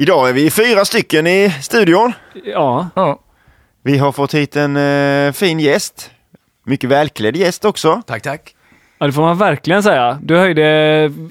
Idag är vi fyra stycken i studion. Ja, Ja. Vi har fått hit en eh, fin gäst. Mycket välklädd gäst också. Tack, tack. Ja, det får man verkligen säga. Du höjde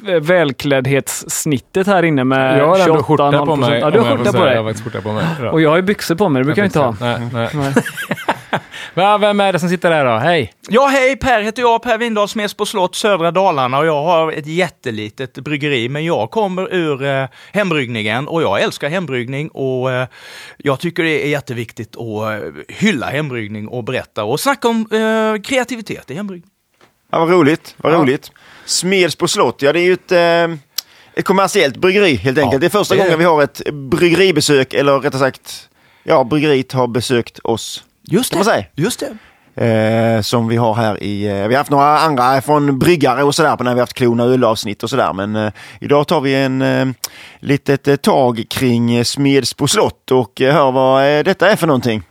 eh, välkläddhetssnittet här inne med Jag har ändå 28,5%. skjorta på mig. Ja, du har skjorta på säga. Jag har dig. skjorta på mig. idag. Och jag har ju byxor på mig, det brukar jag inte ha. Nej, nej. Nej. Va, vem är det som sitter där då? Hej! Ja, hej, Per heter jag, Per Windahl, Smedsbo slott, södra Dalarna och jag har ett jättelitet bryggeri, men jag kommer ur eh, hembryggningen och jag älskar hembryggning och eh, jag tycker det är jätteviktigt att eh, hylla hembryggning och berätta och snacka om eh, kreativitet i hembryggning. Ja, vad roligt. Vad Ja. roligt. Smedsbo slott, ja det är ju ett, eh, ett kommersiellt bryggeri helt enkelt. Ja, det är första det är- gången vi har ett bryggeribesök, eller rättare sagt, ja bryggeriet har besökt oss. Just säga. Just det. Eh, som vi har här i, eh, vi har haft några andra från bryggare och sådär när vi har haft klona ölavsnitt och sådär. Men eh, idag tar vi en eh, litet eh, tag kring eh, Smedsbo slott och eh, hör vad eh, detta är för någonting.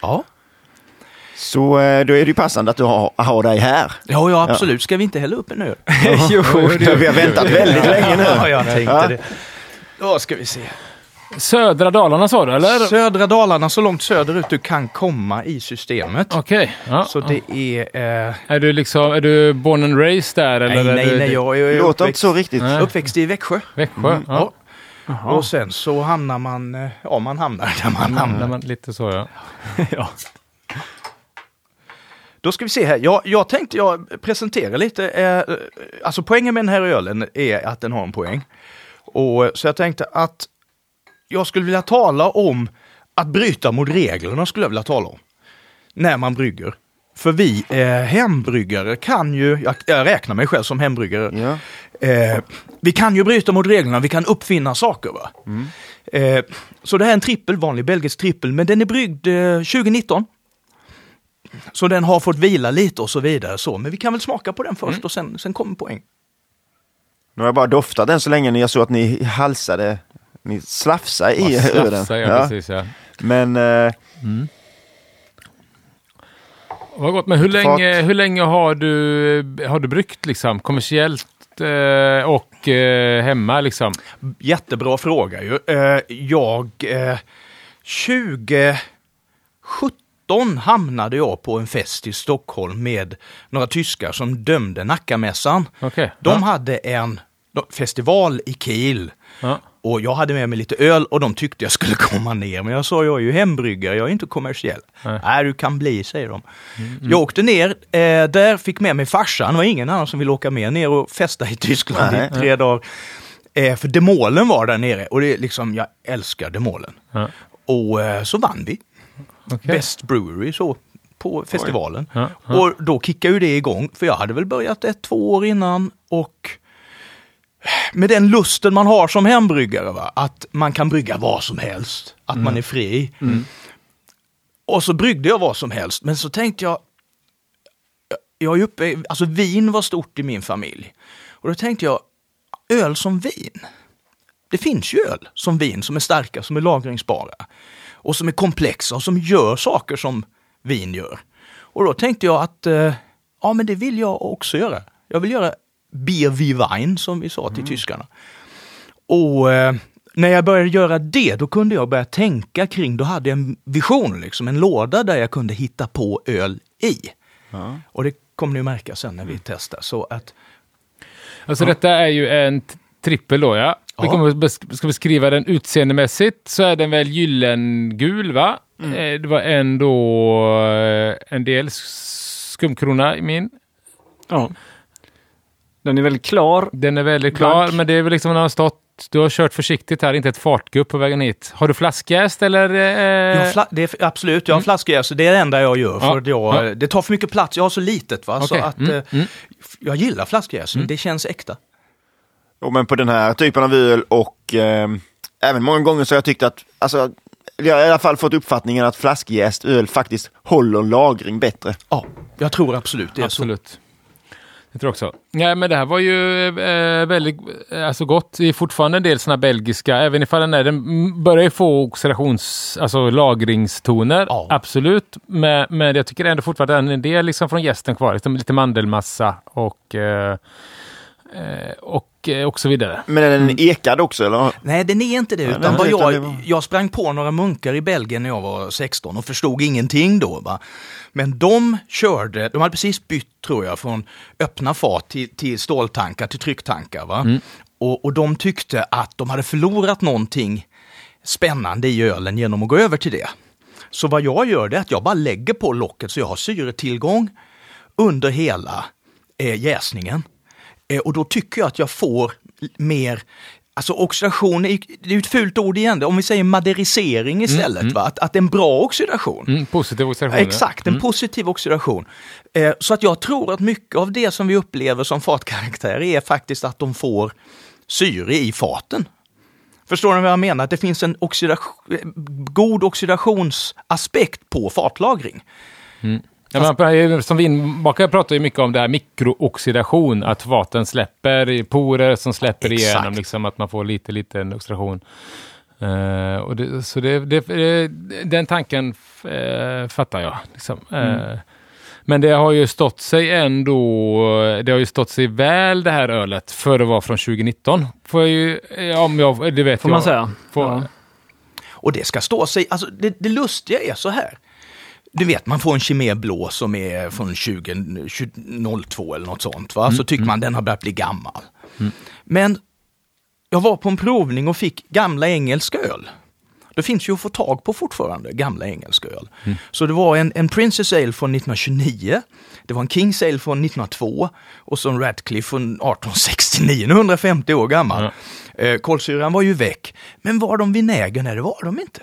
Ja. Så eh, då är det ju passande att du har, har dig här. Ja, ja, absolut. Ska vi inte hälla upp en öl? jo, vi har väntat väldigt länge nu. Ja, jag tänkte Ja. det. Då ska vi se. Södra Dalarna sa du, eller? Södra Dalarna, så långt söderut du kan komma i systemet. Okej. Ja. Så det är... Eh, Är du liksom, är du born and raised där? Eller nej, är nej, du, nej, jag är låter inte uppväxt, så riktigt. Nej. uppväxt i Växjö. Växjö? Ja. Ja. Och sen så hamnar man, eh, ja man hamnar där man Hamnar man lite så ja. Ja. Då ska vi se här, jag, jag tänkte jag presentera lite, eh, alltså poängen med den här ölen är att den har en poäng. Och, så jag tänkte att jag skulle vilja tala om att bryta mot reglerna skulle jag vilja tala om. När man brygger. För vi eh, hembryggare kan ju, jag, jag räknar mig själv som hembryggare, Ja. Eh, vi kan ju bryta mot reglerna, vi kan uppfinna saker. Va? Eh, så det här är en trippel, vanlig belgisk trippel, men den är bryggd eh, 2019. Så den har fått vila lite och så vidare. Så. Men vi kan väl smaka på den först och sen, sen kommer poäng. Nu har jag bara doftat den så länge när jag såg att ni halsade, ni slafsade i ölen. Ja, Ja. precis ja. Men eh, Vad gott, men hur länge, hur länge har du, har du bryggt liksom kommersiellt eh, och eh, hemma liksom? Jättebra fråga ju. Eh, jag... Eh, 2017 hamnade jag på en fest i Stockholm med några tyskar som dömde Nackamässan. Okej. De ja. hade en festival i Kiel. Ja. Och jag hade med mig lite öl och de tyckte jag skulle komma ner. Men jag sa, jag är ju hembryggare, jag är inte kommersiell. Nej. Nej, du kan bli, säger de. Jag åkte ner eh, där, fick med mig farsan. Det var ingen annan som ville åka med ner och festa i Tyskland Nej. i tre dagar. Eh, för demolen var där nere och det är liksom, jag älskar demolen. Ja. Och eh, så vann vi. Okej. Best Brewery så på festivalen. Ja, ja. Och då kickade ju det igång, för jag hade väl börjat ett, två år innan och med den lusten man har som hembryggare, va? att man kan brygga vad som helst, att man är fri. Och så bryggde jag vad som helst, men så tänkte jag, jag är uppe, alltså vin var stort i min familj. Och då tänkte jag, öl som vin. Det finns ju öl som vin som är starka, som är lagringsbara. Och som är komplexa och som gör saker som vin gör. Och då tänkte jag att, eh, ja men det vill jag också göra. Jag vill göra Bier wie Wein som vi sa till tyskarna. Och eh, när jag började göra det, då kunde jag börja tänka kring, då hade jag en vision, liksom, en låda där jag kunde hitta på öl i. Och det kommer ni märka sen när vi testar. Så att, Alltså detta är ju en trippel då ja. Vi Ja. kommer att bes- ska beskriva den utseendemässigt så är den väl gyllengul va? Mm. Eh, Det var ändå eh, en del skumkrona i min. ja. Den är väldigt klar. Den är väldigt klar, Blank. men det är väl liksom när har stått du har kört försiktigt här, inte ett fartgupp på vägen hit. Har du flaskjäst eller? Eh, fla- det är, absolut, jag har flaskjäs, det är det enda jag gör. Ja. För att jag, Ja. Det tar för mycket plats, jag har så litet. Va? Så Okej. att, Mm, eh, mm. Jag gillar flaskjäs, det känns äkta. Men på den här typen av öl och eh, även många gånger så har jag tyckt att, alltså, jag har i alla fall fått uppfattningen att flaskjäst öl faktiskt håller lagring bättre. Ja, jag tror absolut det är så. Absolut. Jag tror också. Nej, men det här var ju eh, väldigt eh, alltså gott. Det är fortfarande en del sådana belgiska, även ifall den, är, den börjar ju få oxidations, alltså lagringstoner. Ja. Absolut. Men, men jag tycker ändå fortfarande att det är en del liksom från gästen kvar. Liksom lite mandelmassa och, eh, eh, och eh, och så vidare. Men är den ekad också eller? Nej, den är inte det. Utan vad det jag, jag sprang på några munkar i Belgien när jag var 16 och förstod ingenting då. Va? Men de körde, de hade precis bytt tror jag från öppna fat till, till ståltankar, till trycktankar. Va? Och, och de tyckte att de hade förlorat någonting spännande i ölen genom att gå över till det. Så vad jag gör det är att jag bara lägger på locket så jag har syretillgång under hela eh, jäsningen. Eh, och då tycker jag att jag får mer Alltså oxidation, är- det är ju ett fult ord igen, om vi säger maderisering istället. Va? Att, att en bra oxidation. Mm, positiv oxidation. ja. Exakt, en positiv oxidation. Eh, så att jag tror att mycket av det som vi upplever som fatkaraktär är faktiskt att de får syre i faten. Förstår ni vad jag menar? Att det finns en oxidation, eh, god oxidationsaspekt på fatlagring. Ja, men, som vinmakare pratar ju mycket om det här mikrooxidation, att vatten släpper i porer som släpper Exakt. igenom, liksom, att man får lite liten oxidation. Eh, och det, så det, det, den tanken uh, fattar jag. Liksom. Eh, men det har ju stått sig ändå, det har ju stått sig väl det här ölet för att vara från 2019. Får jag ju, om jag, det vet Får jag. man säga. Får, Ja. Och det ska stå sig, alltså det, det lustiga är så här. Du vet, man får en Chimay blå som är från 20, 2002 eller något sånt. Va? Så tycker man den har börjat bli gammal. Men jag var på en provning och fick gamla engelska öl. Det finns ju att få tag på fortfarande, gamla engelska öl. Så det var en, en Princess Ale från 1929, det var en Kings Ale från 1902 och så en Radcliffe från 1869, 150 år gammal. Eh, kolsyran var ju väck. Men var de vinäger? Nej, det var de inte.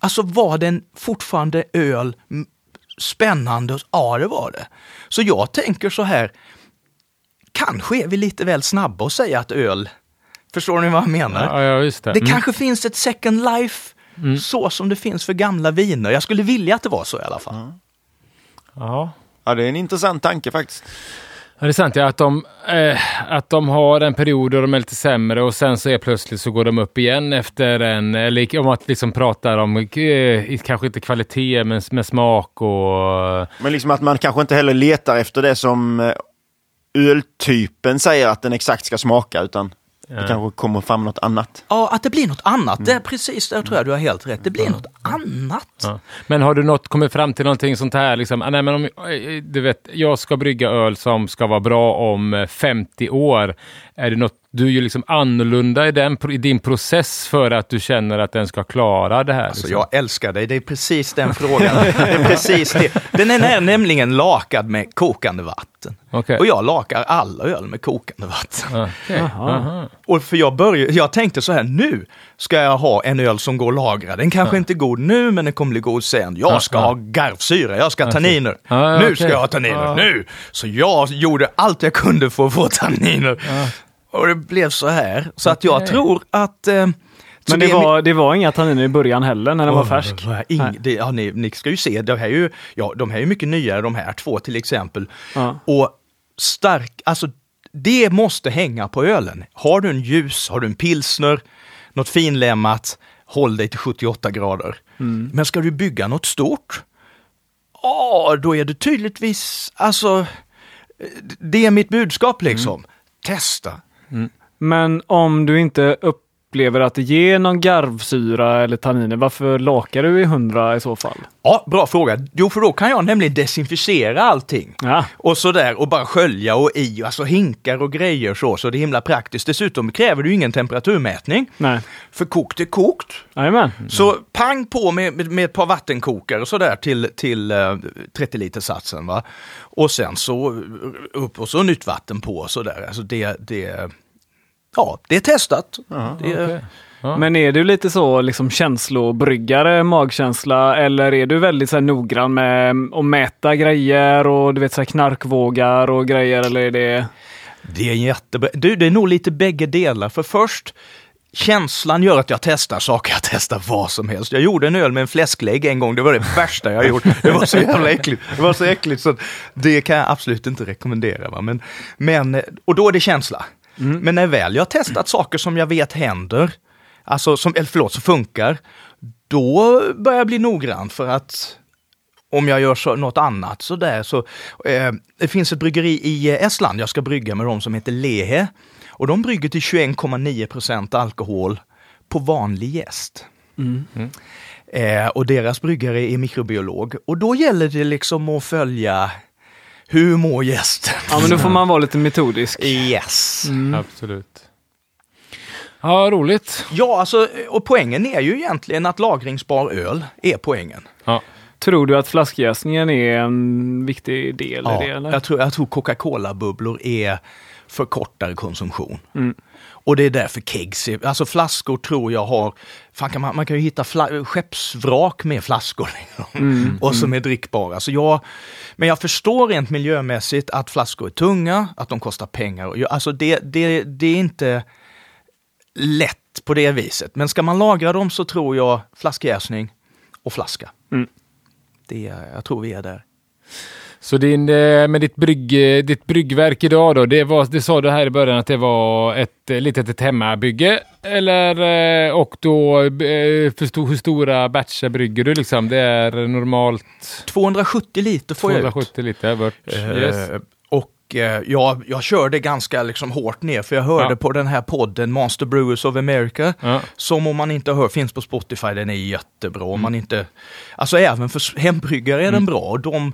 Alltså var den fortfarande öl spännande? Ja, det var det. Så jag tänker så här, kanske är vi lite väl snabba att säga att öl, förstår ni vad jag menar? ja, ja, just det. Det Mm. kanske finns ett second life så som det finns för gamla viner. Jag skulle vilja att det var så i alla fall. Ja. Ja, det är en intressant tanke faktiskt. Ja, det är sant. Ja, att de, eh, att de har en period då de är lite sämre och sen så är plötsligt så går de upp igen efter en, eh, eller om att liksom pratar om, eh, kanske inte kvalitet men med smak och... Men liksom att man kanske inte heller letar efter det som eh, öltypen säger att den exakt ska smaka, utan det kanske kommer fram något annat. Ja, att det blir något annat. Det är precis där tror jag du har helt rätt. Det blir något annat. Ja. Men har du något, kommit fram till någonting sånt här? Liksom, ah, nej, men om, eh, du vet, jag ska brygga öl som ska vara bra om eh, 50 år. Är det något du är ju liksom annorlunda i, den, i din process för att du känner att den ska klara det här? Alltså, liksom? jag älskar dig, det är precis den frågan. det är precis det. Den är nämligen lakad med kokande vatten. Okej. Och jag lakar alla öl med kokande vatten. Aha. Och för jag, började, jag tänkte så här, nu ska jag ha en öl som går att lagra. Den kanske inte är god nu, men den kommer bli god sen. Jag ska Ja, ja. ha garvsyra, jag ska ha tanniner. Ja, ja, nu okej. ska jag ha tanniner, Ja. nu! Så jag gjorde allt jag kunde för att få tanniner. Och det blev så här. Så att jag tror att... Eh, Men det min- var, det var inga tanniner i början heller när den var Åh, färsk. ing- det, ja, ni, ni ska ju se, de här, är ju, ja, de här är ju mycket nyare, de här två till exempel. Ja. Och stark, alltså det måste hänga på ölen. Har du en ljus, har du en pilsner, något finlämmat, håll dig till 78 grader. Mm. Men ska du bygga något stort, ja, då är det tydligtvis, alltså, det är mitt budskap liksom. Mm. Testa. Men om du inte upplever att det ger någon garvsyra eller tanniner, varför lakar du i 100 i så fall? Ja, bra fråga. Jo, för då kan jag nämligen desinficera allting. Ja. Och sådär och bara skölja och i, alltså hinkar och grejer så, så det är himla praktiskt. Dessutom kräver ju ingen temperaturmätning. Nej. För kokt är kokt. Jajamän. Så pang på med, med, med ett par vattenkokare och sådär till, till eh, 30 liter satsen va. Och sen så upp och så nytt vatten på och sådär. Alltså det, det, ja, det är testat. det är, okej. Ja. Men är du lite så liksom känslobryggare, magkänsla, eller är du väldigt så här, noggrann med att mäta grejer och du vet så här, knarkvågar och grejer, eller är det... Det är jättebra. Du, det är nog lite bägge delar. För först, känslan gör att jag testar saker. Jag testar vad som helst. Jag gjorde en öl med en fläsklägg en gång. Det var det värsta jag gjort. Det var så jävla äckligt. Det var så äckligt så det kan jag absolut inte rekommendera. Va? Men, men, och då är det känsla. Men när väl jag har testat saker som jag vet händer, alltså som, eller förlåt, som funkar, då börjar jag bli noggrann för att om jag gör så, något annat sådär så. Eh, det finns ett bryggeri i eh, Estland jag ska brygga med dem som heter Lehe. Och de brygger till 21,9 procent alkohol på vanlig gäst. Eh, och deras bryggare är mikrobiolog. Och då gäller det liksom att följa hur mår gästen? Ja, men då får man vara lite metodisk. Yes. Absolut. Ja, roligt. Ja, alltså, och poängen är ju egentligen att lagringsbar öl är poängen. Ja. Tror du att flaskjäsningen är en viktig del i det? Eller? jag tror, jag tror Coca-Cola-bubblor är för kortare konsumtion. Mm. Och det är därför kegs alltså flaskor tror jag har, fan kan man, man kan ju hitta fla, skeppsvrak med flaskor Mm. och som är drickbara. Så jag, men jag förstår rent miljömässigt att flaskor är tunga, att de kostar pengar. Alltså det, det, det är inte lätt på det viset. Men ska man lagra dem så tror jag flaskjäsning och flaska. Mm. Det, är- jag tror vi är där. Så din, eh, med ditt, brygg, eh, ditt bryggverk idag då, det, var, det sa du här i början att det var ett eh, litet ett hemmabygge. Eller, och då, förstod, hur stora batcher brygger du liksom? Det är normalt 270 liter får jag ut. 270 liter. Vart, yes. Eh, Och eh, jag, jag körde ganska liksom hårt ner för jag hörde Ja. på den här podden Monster Brewers of America. Ja. Som om man inte hör, finns på Spotify, den är jättebra. Mm. Om man inte, alltså även för hembryggare är den bra. Och de,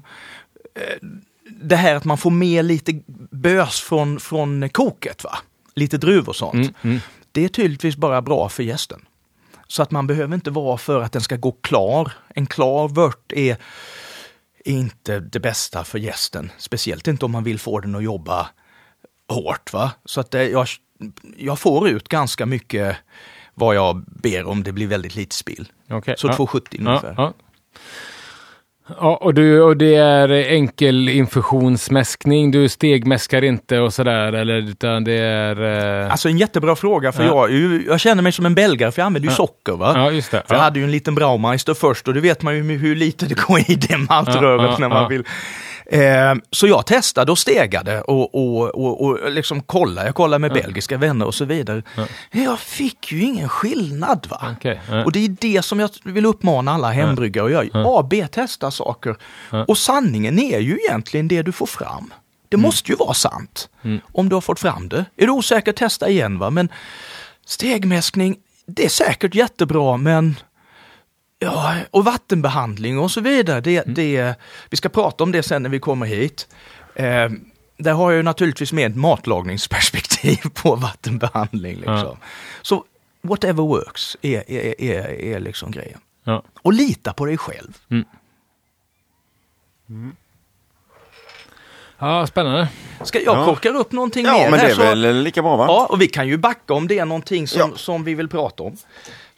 det här att man får med lite bös från, från koket, va? lite druvor och sånt. Mm, mm. Det är tydligtvis bara bra för gästen. Så att man behöver inte vara för att den ska gå klar. En klar vört är inte det bästa för gästen. Speciellt inte om man vill få den att jobba hårt. Va? Så att det, jag, jag får ut ganska mycket vad jag ber om. Det blir väldigt lite spill. Okej. Så ja. 270 Ja, ungefär. ja. Ja, och, du, och det är enkel infusionsmäskning. Du stegmäskar inte och sådär, eller utan det är... eh, Alltså en jättebra fråga för Ja. jag, jag känner mig som en belgare för jag använder ju socker. Va? ja, just det. För jag Ja. hade ju en liten Braumeister först och det vet man ju hur lite det går i det maltröret Ja, ja, när man ja. vill. Eh, så jag testade och stegade och, och, och, och liksom kollade. Jag kollade med belgiska vänner och så vidare. Jag fick ju ingen skillnad. va? Okej, ja. Och det är det som jag vill uppmana alla hembryggare att göra. A, B, testa saker. Och sanningen är ju egentligen det du får fram. Det måste ju vara sant. Om du har fått fram det. Är du osäker, testa igen. va. Men stegmäskning, det är säkert jättebra men Ja, och vattenbehandling och så vidare. Det, det, vi ska prata om det sen när vi kommer hit. Eh, där har jag ju naturligtvis med ett matlagningsperspektiv på vattenbehandling. Liksom. Så whatever works är, är, är, är liksom grejen. Ja. Och lita på dig själv. ja, spännande. Ska jag Ja. korkar upp någonting Ja, mer men här, det är så- väl lika bra va? Ja, och vi kan ju backa om det är någonting som, Ja. som vi vill prata om.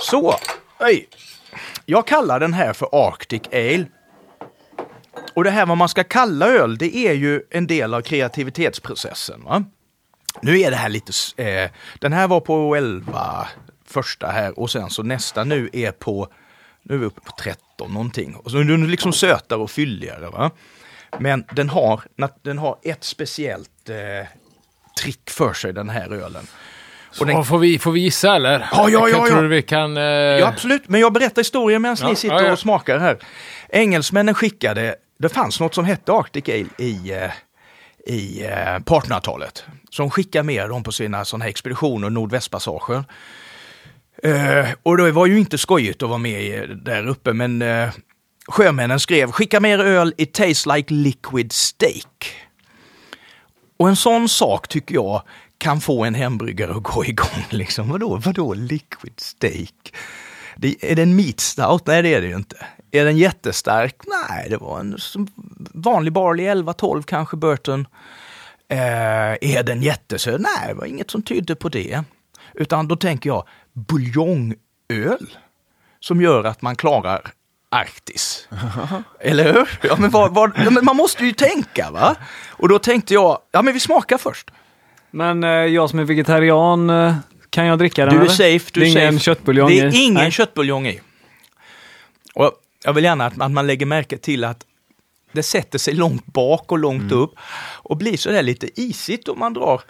Så, oj. Jag kallar den här för Arctic Ale. Och det här vad man ska kalla öl, det är ju en del av kreativitetsprocessen. Va? Nu är det här lite, eh, den här var på 11 första här och sen så nästa nu är på, nu är vi uppe på 13 någonting. Och så är den liksom sötare och fylligare. Va? Men den har, den har ett speciellt eh, trick för sig den här ölen. Och den, får, vi, får vi gissa eller? Ja, ja, ja, tror vi kan... Eh... Ja, absolut, men jag berättar historien medan Ja, ni sitter ja, ja. och smakar här. Engelsmännen skickade, det fanns något som hette Arctic Ale i, eh, i på 1800-talet. Som skickade med dem på sina sådana här expeditioner, Nordvästpassagen. Eh, och det var ju inte skojigt att vara med i, där uppe, men eh, sjömännen skrev skicka mer öl, it tastes like liquid steak. Och en sån sak tycker jag kan få en hembryggare att gå igång. Liksom. Vadå, vadå liquid steak? Det, är det en meat stout? Nej, det är det ju inte. Är den jättestark? Nej, det var en vanlig barley 11-12 kanske, Burton. Eh, är den jättesöt? Nej, det var inget som tydde på det. Utan då tänker jag buljongöl som gör att man klarar Arktis. Eller hur? Ja, men, vad, vad, ja, men man måste ju tänka va? Och då tänkte jag, ja men vi smakar först. Men eh, jag som är vegetarian, eh, kan jag dricka den? Du är eller? safe. Du det är är ingen safe. köttbuljong Det är i? ingen Nej. köttbuljong i. Och jag vill gärna att, att man lägger märke till att det sätter sig långt bak och långt upp och blir sådär lite isigt om man drar.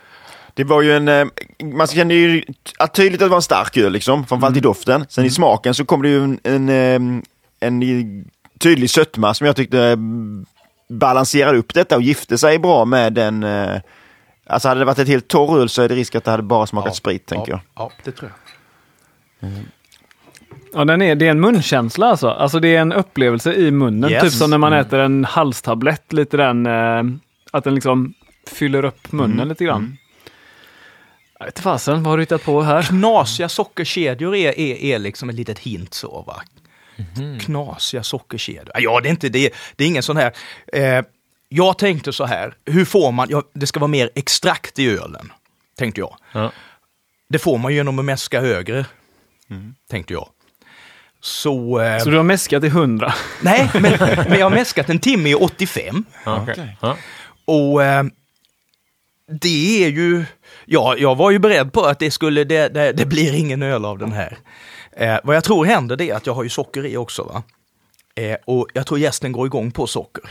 Det var ju en, eh, man kände ju att tydligt att det var en stark öl liksom, framförallt i doften. Sen i smaken så kom det ju en, en, eh, en tydlig sötma som jag tyckte balanserade upp detta och gifte sig bra med den, eh, Alltså hade det varit ett helt torr öl så är det risk att det hade bara smakat sprit, tänker jag. Ja, det tror jag. Ja, den är, det är en munkänsla alltså. Alltså det är en upplevelse i munnen. Yes. Typ som när man äter en halstablett, lite den, eh, att den liksom fyller upp munnen lite grann. Jag vet fasen, vad har du hittat på här? Knasiga sockerkedjor är, är, är liksom ett litet hint så va. Knasiga sockerkedjor. Ja, det är inte det. Det är ingen sån här. Eh, jag tänkte så här, hur får man, ja, det ska vara mer extrakt i ölen, tänkte jag. Ja. Det får man genom att mäska högre, tänkte jag. Så, eh, Så du har mäskat i hundra? nej, men, men jag har mäskat en timme i 85. Ja, okej. Okej. Ja. Och eh, det är ju, ja, jag var ju beredd på att det skulle, det, det, det blir ingen öl av den här. Eh, vad jag tror händer det är att jag har ju socker i också. Va? Eh, och jag tror gästen går igång på socker.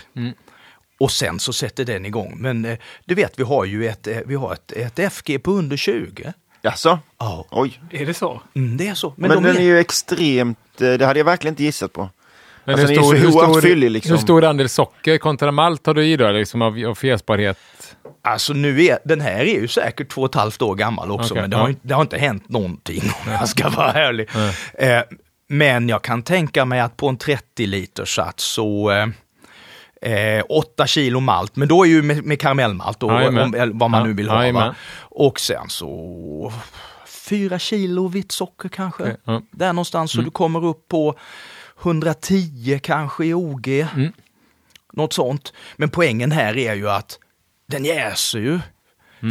Och sen så sätter den igång. Men eh, du vet, vi har ju ett, eh, vi har ett, ett FG på under 20. Jaså? Ja, Oj. Är det så? mm, det är så. Men, Men, de den är, är ju extremt, eh, det hade jag verkligen inte gissat på. Men Alltså, hur, stor, så hur, stor, fyllig, liksom. hur stor andel socker kontra malt har du i då, liksom av, av fjäsbarhet? Alltså nu är, den här är ju säkert två och ett halvt år gammal också, Okej, men det, har, ja. inte- det har inte hänt någonting om jag ska vara ärlig. Eh, men jag kan tänka mig att på en 30 liters sats så eh, eh, 8 kilo malt, men då är ju med, med karamellmalt och Jajamän. om, vad man nu vill ha. Va? Och sen så 4 kilo vitt socker kanske. Okej, ja. Där någonstans, så du kommer upp på 110 kanske i OG. Mm. Något sånt. Men poängen här är ju att den jäser ju.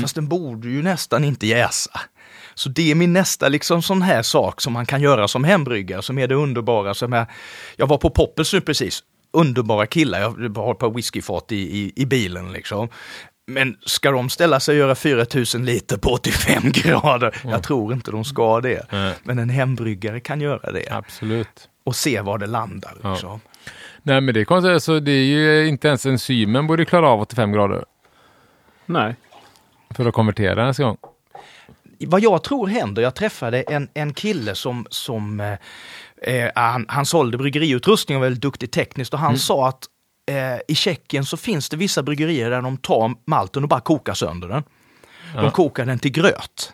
Fast den borde ju nästan inte jäsa. Så det är min nästa liksom sån här sak som man kan göra som hembryggare som är det underbara. Som är, jag var på Poppels nu precis. Underbara killar, jag har ett par whiskyfat i, i, i bilen liksom. Men ska de ställa sig och göra 4000 liter på 85 grader? Jag tror inte de ska det. Nej. Men en hembryggare kan göra det. Absolut. Och se var det landar. Ja. Liksom. Nej men det är konstigt, alltså, det är ju inte ens enzymen borde klara av 85 grader Nej. för att konvertera en gång. vad jag tror händer, jag träffade en, en kille som, som eh, eh, han, han sålde bryggeriutrustning och var väldigt duktig tekniskt och han sa att eh, i Tjeckien så finns det vissa bryggerier där de tar malten och bara kokar sönder den. De Ja. kokar den till gröt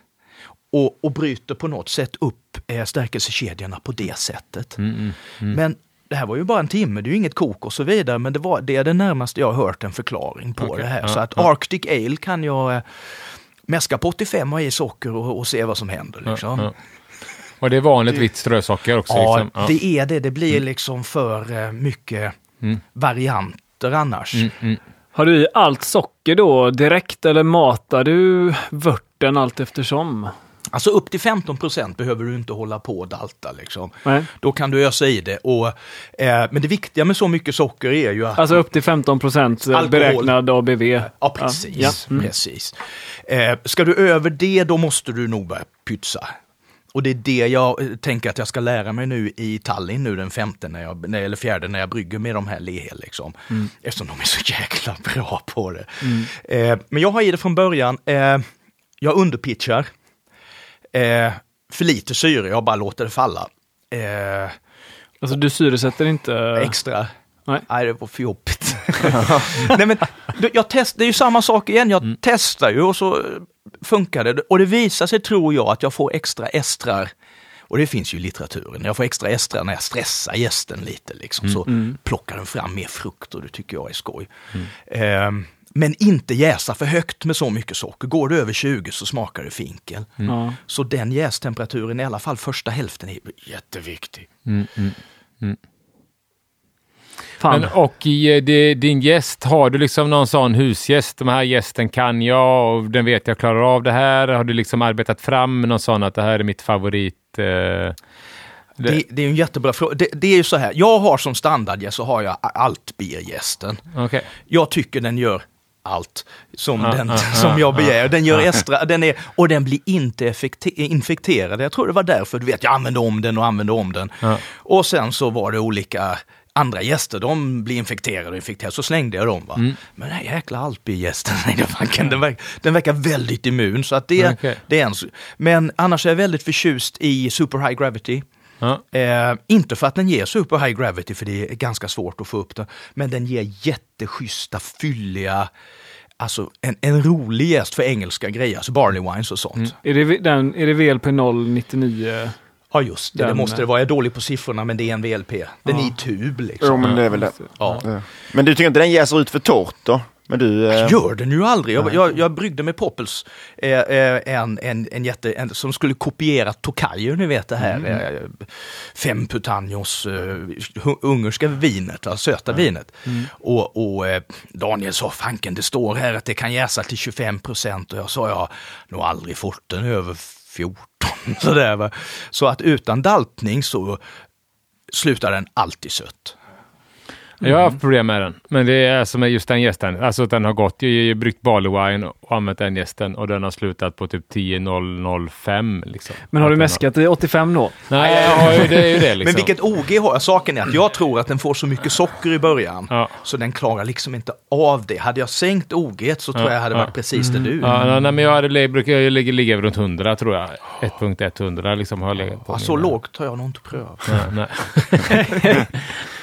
och, och bryter på något sätt upp eh, stärkelsekedjorna på det sättet. Mm, Men det här var ju bara en timme, det är ju inget kok och så vidare, men det, var, det är det närmaste jag har hört en förklaring på Okej, det här. ja, så att ja. Arctic Ale kan jag eh, mäska på 85 och i socker och, och se vad som händer. Liksom. Och det är vanligt vitt strösocker också? Ja, liksom. ja. det är det. Det blir liksom för eh, mycket varianter annars. Mm, mm. Har du i allt socker då direkt eller matar du vörten allt eftersom? Alltså upp till 15 procent behöver du inte hålla på och dalta. Liksom. Nej. Då kan du ösa i det. Och, eh, men det viktiga med så mycket socker är ju att Alltså upp till 15 procent beräknad ABV. Ja, precis. Ja. Mm. precis. Eh, ska du över det, då måste du nog börja pytsa. Och det är det jag eh, tänker att jag ska lära mig nu i Tallinn nu den femte, när jag, eller fjärde, när jag brygger med de här lehe. Liksom. Mm. Eftersom de är så jäkla bra på det. Eh, men jag har i det från början. Eh, jag underpitchar. Eh, för lite syre, jag bara låter det falla. Eh, Alltså du syresätter inte? extra. Nej. Nej, det var för jobbigt. Nej, men, jag test, det är ju samma sak igen, jag testar ju och så eh, funkar det. Och det visar sig, tror jag, att jag får extra estrar. Och det finns ju i litteraturen. Jag får extra estrar när jag stressar gästen lite. Liksom. Så plockar den fram mer frukt och det tycker jag är skoj. Ehm, men inte jäsa för högt med så mycket socker. Går det över 20 så smakar det finkel. Ja. Så den jästemperaturen, i alla fall första hälften, är jätteviktig. Fan. Men, och i eh, det, din gäst, har du liksom någon sån husgäst? De här gästen kan jag och den vet jag klarar av det här. Har du liksom arbetat fram någon sån att det här är mitt favorit? Eh, det, Det, det är en jättebra fråga. Det, det är ju så här, jag har som standardgäst så har jag altbiergästen. Okej. Jag tycker den gör allt som, Ja, den, ja, som ja, jag begär. ja, Den gör ja. extra, den är, och den blir inte infekterad. Jag tror det var därför, du vet, jag använde om den och använde om den. Ja. Och sen så var det olika andra gäster, de blir infekterade och infekterade, så slängde jag dem. Va? Mm. Men den här jäkla alpigästen, den, den, verkar, väldigt immun. Så att det, Okej. det är en, men annars är jag väldigt förtjust i Super High Gravity. Ja. Eh, inte för att den ger super high gravity, för det är ganska svårt att få upp den, men den ger jätteschyssta, fylliga alltså en, en rolig gäst för engelska grejer, alltså barley wines och sånt. Är det, den, är det VLP 099? Ja just det, det Den- måste det vara. Jag är dålig på siffrorna men det är en VLP. Den är i tub liksom. Jo, men det är väl det. Ja. Ja. Men du tycker inte den jäser ut för torrt då? Men du... eh, Gör den ju aldrig. Jag, jag, jag bryggde med Poppels eh, eh, en, en, en jätte, en, som skulle kopiera Tokaji, ni vet det här Mm. eh, fem putanjos eh, ungerska vinet, alltså söta vinet. Mm. Och, och eh, Daniel sa, fanken det står här att det kan jäsa till 25 procent och jag sa, jag har nog aldrig fått den över 14. Sådär, va? Så att utan daltning så slutar den alltid sött. Jag har haft problem med den, men det är som med just den gästen. Alltså att den har gått, jag har ju bryggt barley wine och använt den gästen och den har slutat på typ 10.005. Liksom. Men har du mäskat i 85 då? Nej, jag har ju, det är ju det liksom. Men vilket OG har jag? Saken är att jag tror att den får så mycket socker i början Ja. så den klarar liksom inte av det. Hade jag sänkt OG så tror Ja, jag hade ja. varit precis där du är. Ja, nej, nej, men jag hade, brukar ju ligga, ligga runt 100 tror jag. 1.100 liksom har jag legat på. Ja, så mina- lågt har jag nog inte prövat. Ja, nej.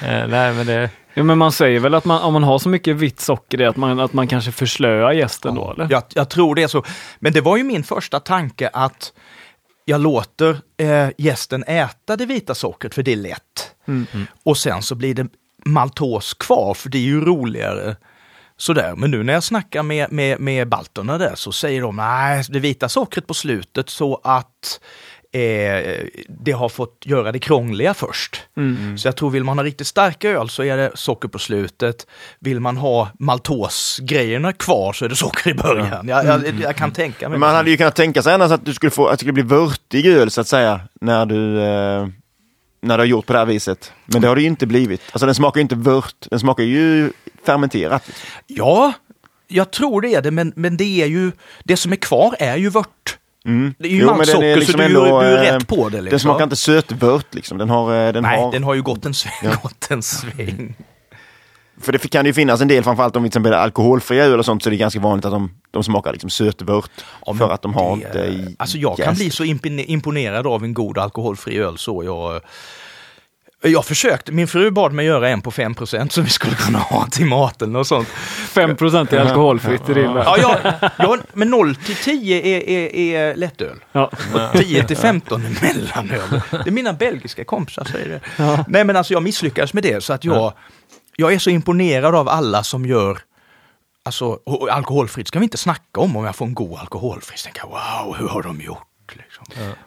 Eh, nej, men det... Ja, men man säger väl att man, om man har så mycket vitt socker i att man, att man kanske förslöar gästen då, eller? Jag, jag tror det är så. Men det var ju min första tanke att jag låter eh, gästen äta det vita sockret för det är lätt. Och sen så blir det maltos kvar för det är ju roligare. Sådär, men nu när jag snackar med, med, med balterna där så säger de nej, det vita sockret på slutet så att eh, det har fått göra det krångliga först. Så jag tror vill man ha riktigt starka öl så är det socker på slutet. Vill man ha maltosgrejerna kvar så är det socker i början. Jag, jag, jag kan tänka mig Men man hade ju kunnat tänka sig annars att du skulle få, att det skulle bli vörtig öl så att säga, när du, eh, när du har gjort på det här viset. Men det har det ju inte blivit. Alltså den smakar ju inte vört, den smakar ju fermenterat. Ja, jag tror det är det, men, men det är ju, det som är kvar är ju vört. Mm. Det är ju Jo, den maltsocker, är liksom så du, ändå, du är eh, rätt på det. Den Liksom. smakar inte sötvört liksom. Den har, eh, den Nej, har, den har ju gått en sväng. Ja. Gått en sväng. För det kan ju finnas en del, framförallt om vi till exempel är alkoholfria öl och sånt, så är det ganska vanligt att de, de smakar liksom sötvört. Ja, för att de har det- inte Alltså jag kan jäst. bli så impone- imponerad av en god alkoholfri öl så jag... Jag försökte, min fru bad mig göra en på 5% som vi skulle kunna ha till maten och sånt. 5 är alkoholfritt i din. Ja, jag, jag, men 0 till 10 är, är, är lättöl. Ja. Och 10 till 15 är mellanöl. Det är mina belgiska kompisar säger det. Nej men alltså jag misslyckades med det så att jag, jag är så imponerad av alla som gör Alltså alkoholfritt ska vi inte snacka om om jag får en god alkoholfri. Tänker wow, hur har de gjort?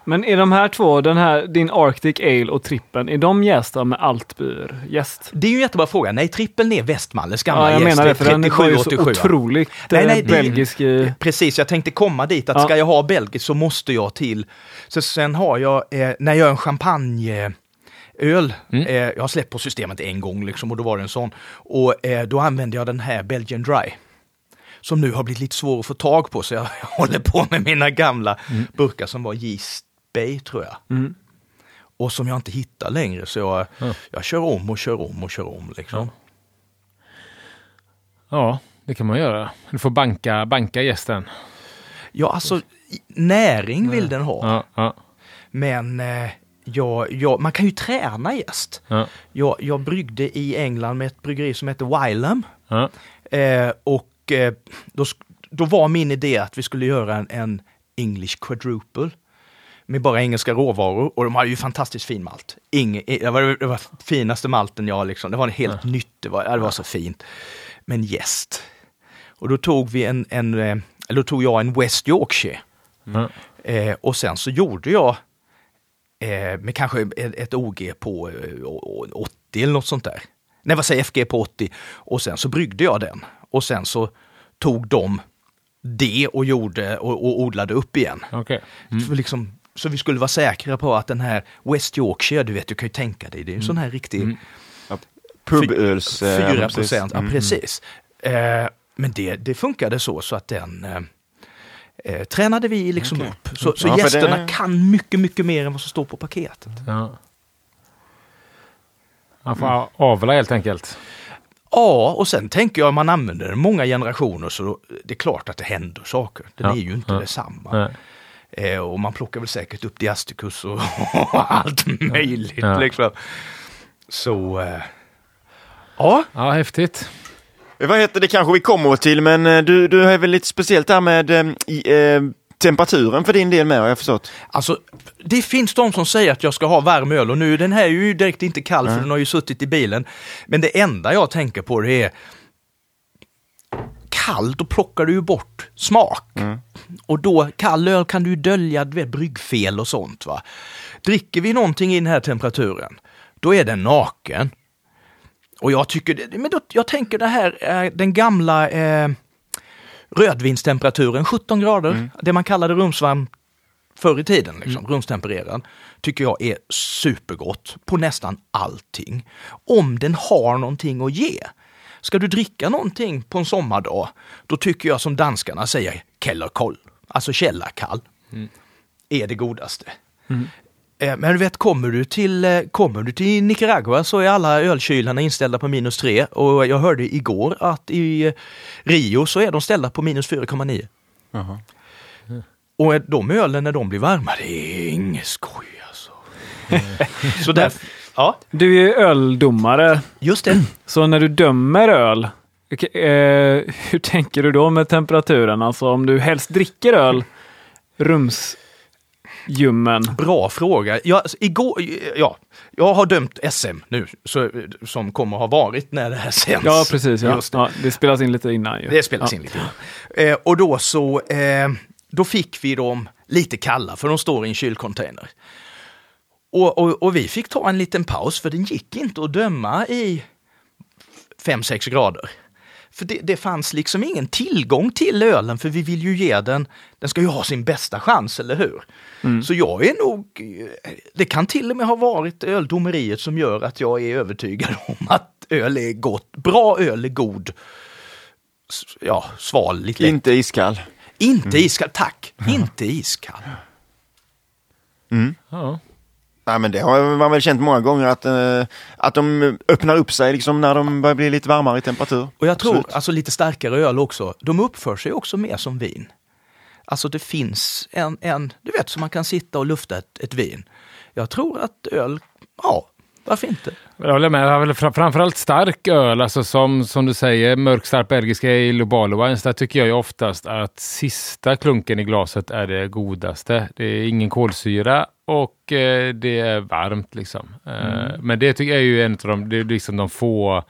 Men är de här två, den här, din Arctic Ale och trippen, är de jästa med altbyr jäst? Det är ju en jättebra fråga. Nej, trippeln är Västmalles gamla Ja, jag gäst. menar det, för den var ju så 37. otroligt Nej, nej, eh, det är- belgisk. eh, Precis, jag tänkte komma dit att Ja. ska jag ha belgiskt så måste jag till. Så sen har jag, eh, när jag gör en champagneöl, Mm. eh, jag har släppt på systemet en gång liksom och då var det en sån. Och eh, då använde jag den här Belgian Dry. Som nu har blivit lite svår att få tag på så jag håller på med mina gamla Mm. burkar som var Yeast Bay tror jag. Mm. Och som jag inte hittar längre så jag, Ja. jag kör om och kör om och kör om liksom. Ja, det kan man göra. Du får banka, banka gästen. Ja, alltså näring vill den ha. Ja, ja, Men eh, jag, jag, man kan ju träna gäst. ja, Jag, jag bryggde i England med ett bryggeri som heter Wylam. ja. Eh, och eh, då, då var min idé att vi skulle göra en, en English quadruple. Med bara engelska råvaror och de hade ju fantastiskt fin malt. Inge, det, var, det var finaste malten jag liksom, det var helt nytt, det var, det var så fint. Men gäst. Och då tog vi en, en eh, eller då tog jag en West Yorkshire. ja. Eh, och sen så gjorde jag eh, med kanske ett, ett OG på eh, å- å- 80 eller något sånt där. Nej, vad säger FG på 80. Och sen så bryggde jag den. Och sen så tog de det och gjorde och, och odlade upp igen. Okej. För liksom, så vi skulle vara säkra på att den här West Yorkshire, du vet, du kan ju tänka dig, det är en sån här riktig Puböls... eh, 4 precis. procent, ja Mm. precis. Eh, men det, det funkade så, så att den eh, eh, tränade vi liksom Okej. upp. Så, så Ja, gästerna det- kan mycket, mycket mer än vad som står på paketet. Ja. Man får avla helt enkelt. Ja, och sen tänker jag om man använder den många generationer så det är klart att det händer saker. Den Ja, är ju inte ja. detsamma. Eh, och man plockar väl säkert upp Diasticus och, allt möjligt Ja. liksom. Så, eh, ja. Ja, häftigt. Vad heter det kanske vi kommer till, men eh, du, du är väl lite speciellt där med eh, eh, temperaturen för din del med har jag förstått. Alltså, det finns de som säger att jag ska ha varm öl och nu den här är ju direkt inte kall för den har ju suttit i bilen. Men det enda jag tänker på det är kall, då plockar du ju bort smak. Och då, kall öl kan du dölja du vet, bryggfel och sånt. va. Dricker vi någonting i den här temperaturen, då är den naken. Och jag tycker, men då, jag tänker det här, eh, den gamla eh, rödvinstemperaturen, 17 grader, det man kallade rumsvarm förr i tiden, liksom, rumstempererad, tycker jag är supergott på nästan allting. Om den har någonting att ge. Ska du dricka någonting på en sommardag, då tycker jag som danskarna säger kellerkoll, alltså källarkall, är det godaste. Eh, Men du vet, kommer du, till, eh, kommer du till Nicaragua så är alla ölkylarna inställda på minus 3 och jag hörde igår att i eh, Rio så är de ställda på minus 4,9. Och de ölen när de blir varma, det är inget skoj alltså. så där, ja, Du är ju öldomare, just det. så när du dömer öl, eh, hur tänker du då med temperaturen? Alltså om du helst dricker öl, rumsljummen. Bra fråga. Jag, alltså, igår, ja, jag har dömt SM nu, så, som kommer ha varit när det här sänds. Ja, precis. Ja. Ja, det spelas in lite innan ju. Det spelas ja. in lite grann. Eh, och då så, eh, då fick vi dem lite kalla för de står i en kylcontainer. Och, och, och vi fick ta en liten paus för den gick inte att döma i 5-6 grader. För det, det fanns liksom ingen tillgång till ölen för vi vill ju ge den, den ska ju ha sin bästa chans, eller hur? Så jag är nog, det kan till och med ha varit öldomeriet som gör att jag är övertygad om att öl är gott. Bra öl är god. Ja, sval, lite lätt. Inte iskall. Inte iskall, tack! Inte iskall. Ja. Nej, men det har man väl känt många gånger att, eh, att de öppnar upp sig liksom när de börjar bli lite varmare i temperatur. Och jag tror, Absolut. alltså lite starkare öl också, de uppför sig också mer som vin. Alltså det finns en, en du vet, så man kan sitta och lufta ett, ett vin. Jag tror att öl, ja, varför inte? Jag håller med. Jag har väl fra- framförallt stark öl, alltså som, som du säger, mörk stark belgiska ale och Barley-wines. Där tycker jag ju oftast att sista klunken i glaset är det godaste. Det är ingen kolsyra och eh, det är varmt liksom. Eh, Men det tycker jag är ju en av de, det är liksom de få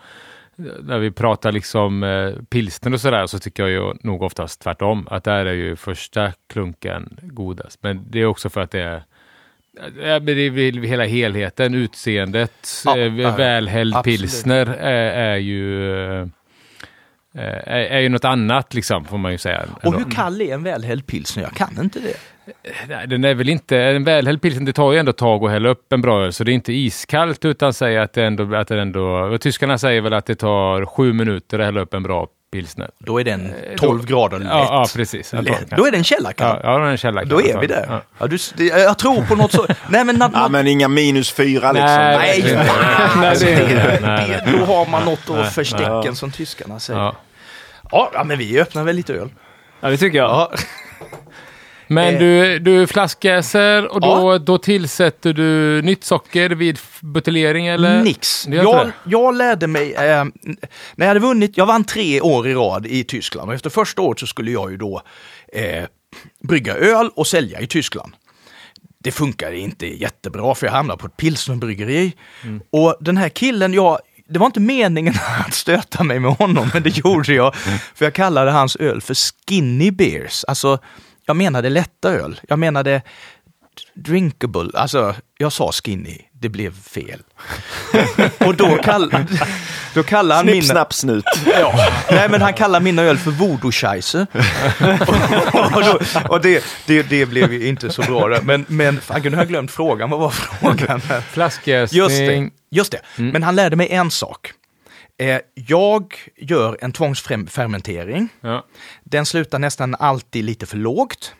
när vi pratar liksom eh, pilsner och sådär så tycker jag ju nog oftast tvärtom. Att där är ju första klunken godast. Men det är också för att det är Ja, men det är hela helheten, utseendet, Ja, välhälld pilsner är, är ju är, är ju något annat liksom, får man ju säga. Och hur kall är en välhälld pilsner? Jag kan inte det. Nej, den är väl inte, en välhälld pilsner, det tar ju ändå tag att hälla upp en bra öl, så det är inte iskallt utan säga att det ändå, att det ändå, tyskarna säger väl att det tar sju minuter att hälla upp en bra pilsner. Då är den 12 grader lätt. Eh, Ja, ja precis. lätt. Då är den källarkall. Ja, ja, då är den källa. Då är vi där. Ja. Ja, du, jag tror på något så. Nej men, Ja, men inga minus fyra liksom. Nej, nej, nej, nej, nej, det, då har man något att förstecken som tyskarna säger. Ja. Ja. ja, men vi öppnar väl lite öl. Ja, det tycker jag. Ja. Men Eh. du, du flaskjäser och då, då tillsätter du nytt socker vid buteljering eller? Nix. Jag, jag lärde mig, eh, när jag hade vunnit, jag vann tre år i rad i Tyskland och efter första året så skulle jag ju då eh, brygga öl och sälja i Tyskland. Det funkade inte jättebra för jag hamnade på ett pilsnerbryggeri. Mm. Och den här killen, jag, det var inte meningen att stöta mig med honom, men det gjorde jag. För jag kallade hans öl för skinny beers. Alltså, jag menade lätta öl. Jag menade drinkable. Alltså, jag sa skinny. Det blev fel. och då, kall, då kallade han Snipp, mina... snapp, snut. Ja. Nej, men han kallar mina öl för voodoo-scheisse. och då, och det, det, det blev ju inte så bra. Men, men fan, nu har jag glömt frågan. Vad var frågan? Flaskjäsning. Just det. Just det. Men han lärde mig en sak. Eh, jag gör en tvångsfermentering. Ja. Den slutar nästan alltid lite för lågt.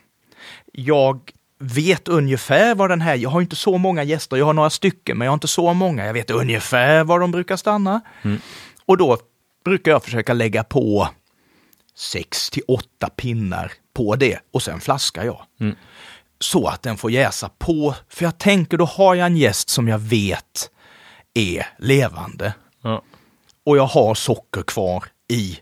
Jag vet ungefär vad den här, jag har inte så många gäster, jag har några stycken, men jag har inte så många. Jag vet ungefär var de brukar stanna. Och då brukar jag försöka lägga på sex till åtta pinnar på det och sen flaskar jag. Så att den får jäsa på, för jag tänker då har jag en gäst som jag vet är levande Ja. Och jag har socker kvar i,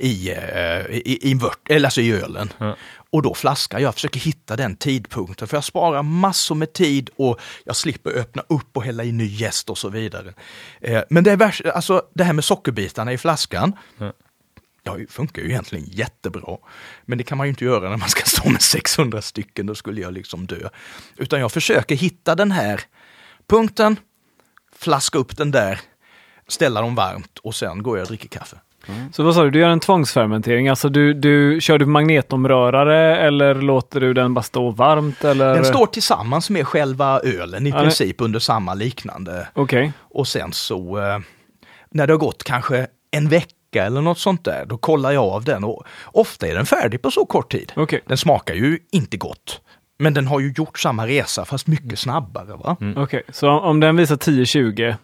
i, eh, i, i, vört, eller alltså i ölen. Ja. Och då flaskar jag, försöker hitta den tidpunkten för jag sparar massor med tid och jag slipper öppna upp och hälla i ny jäst och så vidare. Eh, men det, är värst, alltså, det här med sockerbitarna i flaskan, Ja. Ja, det funkar ju egentligen jättebra. Men det kan man ju inte göra när man ska stå med 600 stycken, då skulle jag liksom dö. Utan jag försöker hitta den här punkten, flaska upp den där, ställa dem varmt och sen går jag och dricker kaffe. Så vad sa du, du gör en tvångsfermentering, alltså du, du kör du magnetomrörare eller låter du den bara stå varmt eller? Den står tillsammans med själva ölen i Ja, princip under samma liknande. Okej, Och sen så eh, när det har gått kanske en vecka eller något sånt där, då kollar jag av den och ofta är den färdig på så kort tid. okej, Den smakar ju inte gott. Men den har ju gjort samma resa fast mycket snabbare. Va? okej. Så om- om den visar 10-20,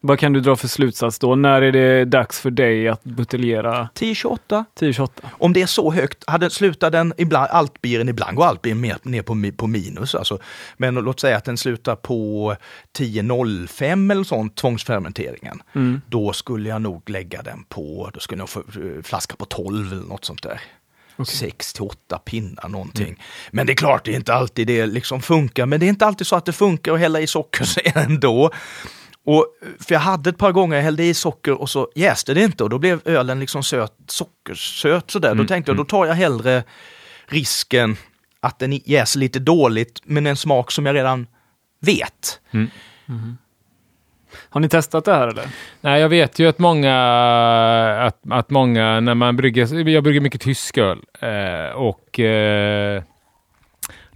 vad kan du dra för slutsats då? När är det dags för dig att buteljera 10-28. 10-28? Om det är så högt, hade, slutar den ibland, altbieren, ibland går altbieren mer, ner på, på minus. Alltså. Men låt säga att den slutar på 10.05 eller sånt, tvångsfermenteringen. Mm. Då skulle jag nog lägga den på, då skulle jag få eh, flaska på 12 eller något sånt där. 6 till 8 pinnar någonting. Men det är klart, det är inte alltid det liksom funkar. Men det är inte alltid så att det funkar att hälla i socker ändå. Och, för jag hade ett par gånger jag hällde i socker och så jäste det inte och då blev ölen liksom söt, sockersöt sådär. Då tänkte jag, då tar jag hellre risken att den jäser lite dåligt men en smak som jag redan vet. Har ni testat det här eller? Nej, jag vet ju att många, att, att många när man brygger, jag brygger mycket tysk öl eh, och eh,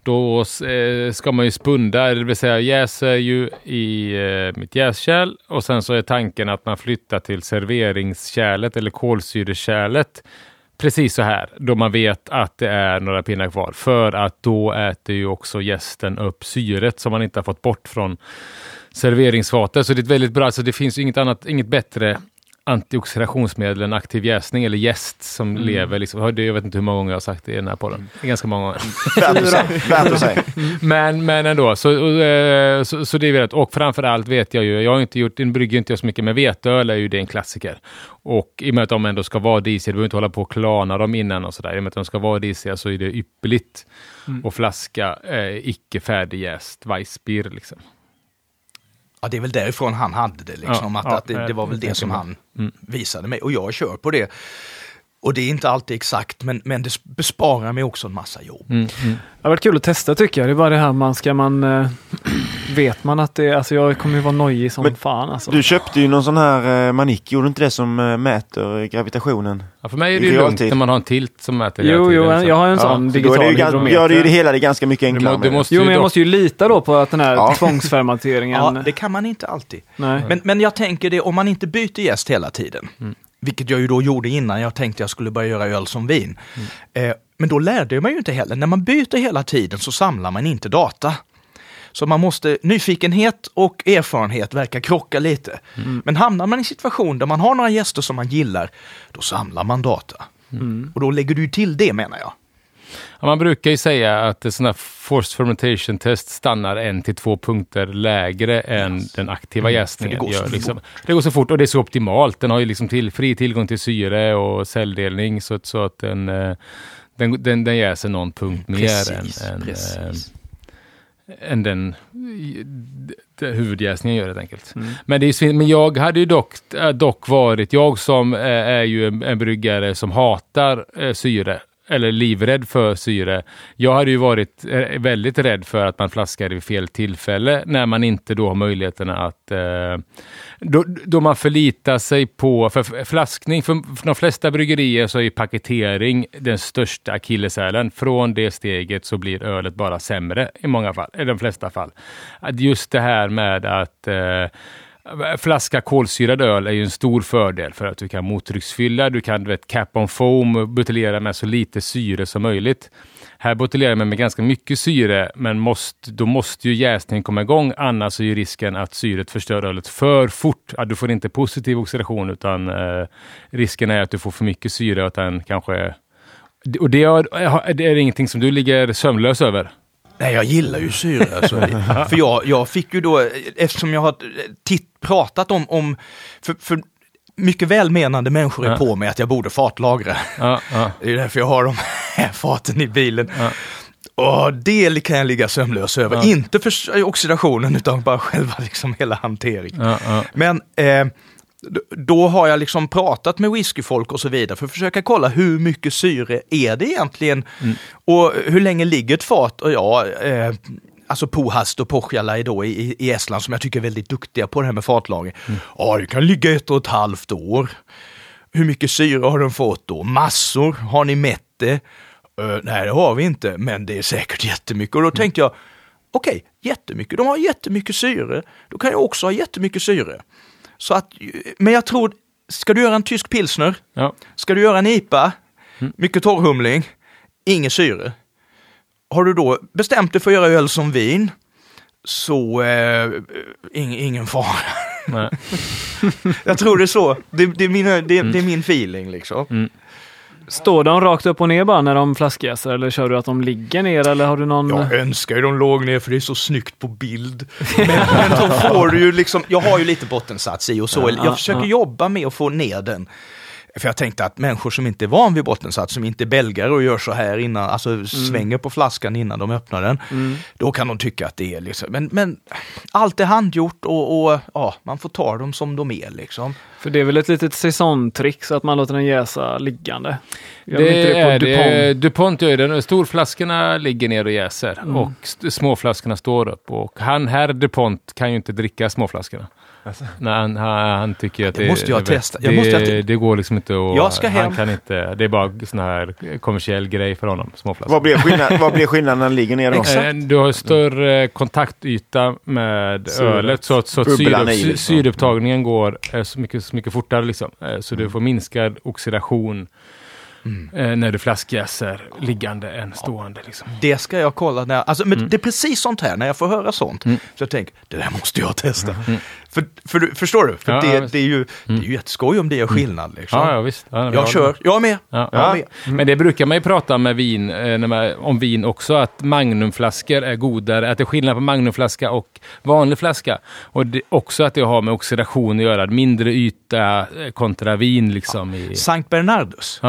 då eh, ska man ju spunda, det vill säga jäser ju i eh, mitt jäskärl och sen så är tanken att man flyttar till serveringskärlet eller kolsyrekärlet precis så här, då man vet att det är några pinnar kvar. För att då äter ju också gästen upp syret som man inte har fått bort från serveringsfatet. Så det är ett väldigt bra, alltså det finns ju inget annat, inget bättre antioxidationsmedel än aktiv jäsning eller jäst som lever. Liksom. Jag vet inte hur många gånger jag har sagt det i den här podden. Är ganska många gånger. Värt att säga. Värt att säga. Men, men ändå, så, eh, så, så det är rätt. Och framförallt vet jag ju, jag har inte gjort, en brygger inte jag så mycket, men veteöl är ju det en klassiker. Och i och med att de ändå ska vara disiga, du behöver inte hålla på och klana dem innan och sådär. I och med att de ska vara disiga så är det ypperligt att flaska eh, icke färdigjäst Weissbier liksom. Ja, det är väl därifrån han hade det. Liksom, Ja, att, ja, att det, det var väl det som han Mm. visade mig. Och jag kör på det. Och det är inte alltid exakt, men, men det besparar mig också en massa jobb. Mm, mm. Det har varit kul att testa tycker jag. Det är bara det här man ska man... Eh, vet man att det... Alltså jag kommer ju vara nojig som Men fan alltså. Du köpte ju någon sån här eh, manik, gjorde inte det som eh, mäter gravitationen? Ja, för mig är det ju lugnt när man har en tilt som mäter Jo, jo, jag har en sån så då digital är det gör det ju det hela det ganska mycket Du, enklare. må, du med. måste Jo, men jag dock- måste ju lita då på att den här Ja. tvångsfermenteringen... Ja, det kan man inte alltid. Nej. Men, men jag tänker det, om man inte byter gäst hela tiden, Mm. Vilket jag ju då gjorde innan jag tänkte jag skulle börja göra öl som vin. Mm. Eh, men då lärde jag mig ju inte heller. När man byter hela tiden så samlar man inte data. Så man måste, nyfikenhet och erfarenhet verkar krocka lite. Mm. Men hamnar man i en situation där man har några gäster som man gillar, då samlar man data. Mm. Och då lägger du till det menar jag. Ja, man brukar ju säga att ett sånt här forced fermentation test stannar en till två punkter lägre än den aktiva jäsningen Mm. för det går gör. Liksom. Det går så fort och det är så optimalt. Den har ju liksom till, fri tillgång till syre och celldelning så, så att den, eh, den, den, den jäser någon punkt mer Precis, än, än, precis. eh, än den huvudjäsningen gör helt enkelt. Mm. Men, det är, men jag hade ju dock, äh, dock varit, jag som äh, är ju en, en bryggare som hatar äh, syre, eller livrädd för syre. Jag hade ju varit eh, väldigt rädd för att man flaskar vid fel tillfälle när man inte då har möjligheterna att... Eh, då, då man förlitar sig på... För flaskning, för, för de flesta bryggerier så är paketering den största akilleshälen. Från det steget så blir ölet bara sämre i många fall, i de flesta fall. Att just det här med att eh, Eh, flaska kolsyrad öl är ju en stor fördel för att du kan mottrycksfylla, du kan du vet, cap on foam, buteljera med så lite syre som möjligt. Här buteljerar man med ganska mycket syre, men måste, då måste ju jäsningen komma igång, annars är ju risken att syret förstör ölet för fort. Ja, du får inte positiv oxidation, utan eh, risken är att du får för mycket syre och att den kanske... Och det är, det är ingenting som du ligger sömnlös över. Nej, jag gillar ju syre. Alltså. för jag, jag fick ju då, eftersom jag har titt, pratat om, om för, för mycket välmenande människor är Ja. på mig att jag borde fatlagra. Ja, ja. Det är därför jag har de här faten i bilen. Ja. Och det kan jag ligga sömnlös över. Ja. Inte för oxidationen utan bara själva liksom hela hanteringen. Men eh, då har jag liksom pratat med whiskyfolk och så vidare för att försöka kolla hur mycket syre är det egentligen Mm. och hur länge ligger ett fat? Och ja, eh, alltså Pohast och Pohjala då i, i Estland som jag tycker är väldigt duktiga på det här med fatlagring. Mm. Ja, det kan ligga ett och ett halvt år. Hur mycket syre har den fått då? Massor. Har ni mätt det? Eh, nej, det har vi inte, men det är säkert jättemycket. Och då tänkte jag, okej, jättemycket. De har jättemycket syre. Då kan jag också ha jättemycket syre. Så att, men jag tror, ska du göra en tysk pilsner? Ja. Ska du göra en IPA? Mycket torrhumling? Inget syre. Har du då bestämt dig för att göra öl som vin? Så eh, ing, ingen fara. Jag tror det är så. Det, det, är, min, det, det är min feeling liksom. Står de rakt upp och ner bara när de flaskjäser eller kör du att de ligger ner eller har du någon? Jag önskar ju de låg ner för det är så snyggt på bild. Men, men då får du ju liksom, jag har ju lite bottensats i och så. Ja, Jag försöker jobba med att få ner den. För jag tänkte att människor som inte är van vid bottensats, som inte är belgare och gör så här innan, alltså svänger på flaskan innan de öppnar den, då kan de tycka att det är liksom, men, men allt är handgjort och, och ja, man får ta dem som de är liksom. För det är väl ett litet säsongtrick så att man låter den jäsa liggande? Gör de inte Det är på det. DuPont? DuPont gör det. Storflaskorna ligger ner och jäser Mm. och småflaskorna står upp. Och han här DuPont kan ju inte dricka småflaskorna. Nej, han, han, han tycker att Det det, måste jag testa. Jag Det, måste att- det går liksom inte att... Jag ska hem. Han kan inte... Det är bara sån här kommersiell grej för honom, småflaskor. Vad blir, skillnad, vad blir skillnaden när den ligger ner då? Eh, Du har större kontaktyta med Syret. ölet så att, så att Bubblan syre, i sy- liksom. syreupptagningen går eh, så mycket, så mycket fortare. Liksom. Eh, Så Mm. du får minskad oxidation eh, när du flaskjäser liggande än stående. Liksom. Det ska jag kolla när, alltså, Mm. men det är precis sånt här, när jag får höra sånt, så jag tänker, det där måste jag testa. För, för, förstår du? För Mm. Ja, det, ja, det, är ju, det är ju jätteskoj om det gör skillnad. Liksom. Ja, ja, visst. Ja, Jag kör, jag är med. Ja. Jag är med. Men det brukar man ju prata med vin, eh, man, om vin också, att magnumflaskor är godare, att det är skillnad på magnumflaska och vanlig flaska. Och det, också att det har med oxidation att göra, mindre yta eh, kontra vin liksom. I, Sankt Bernardus,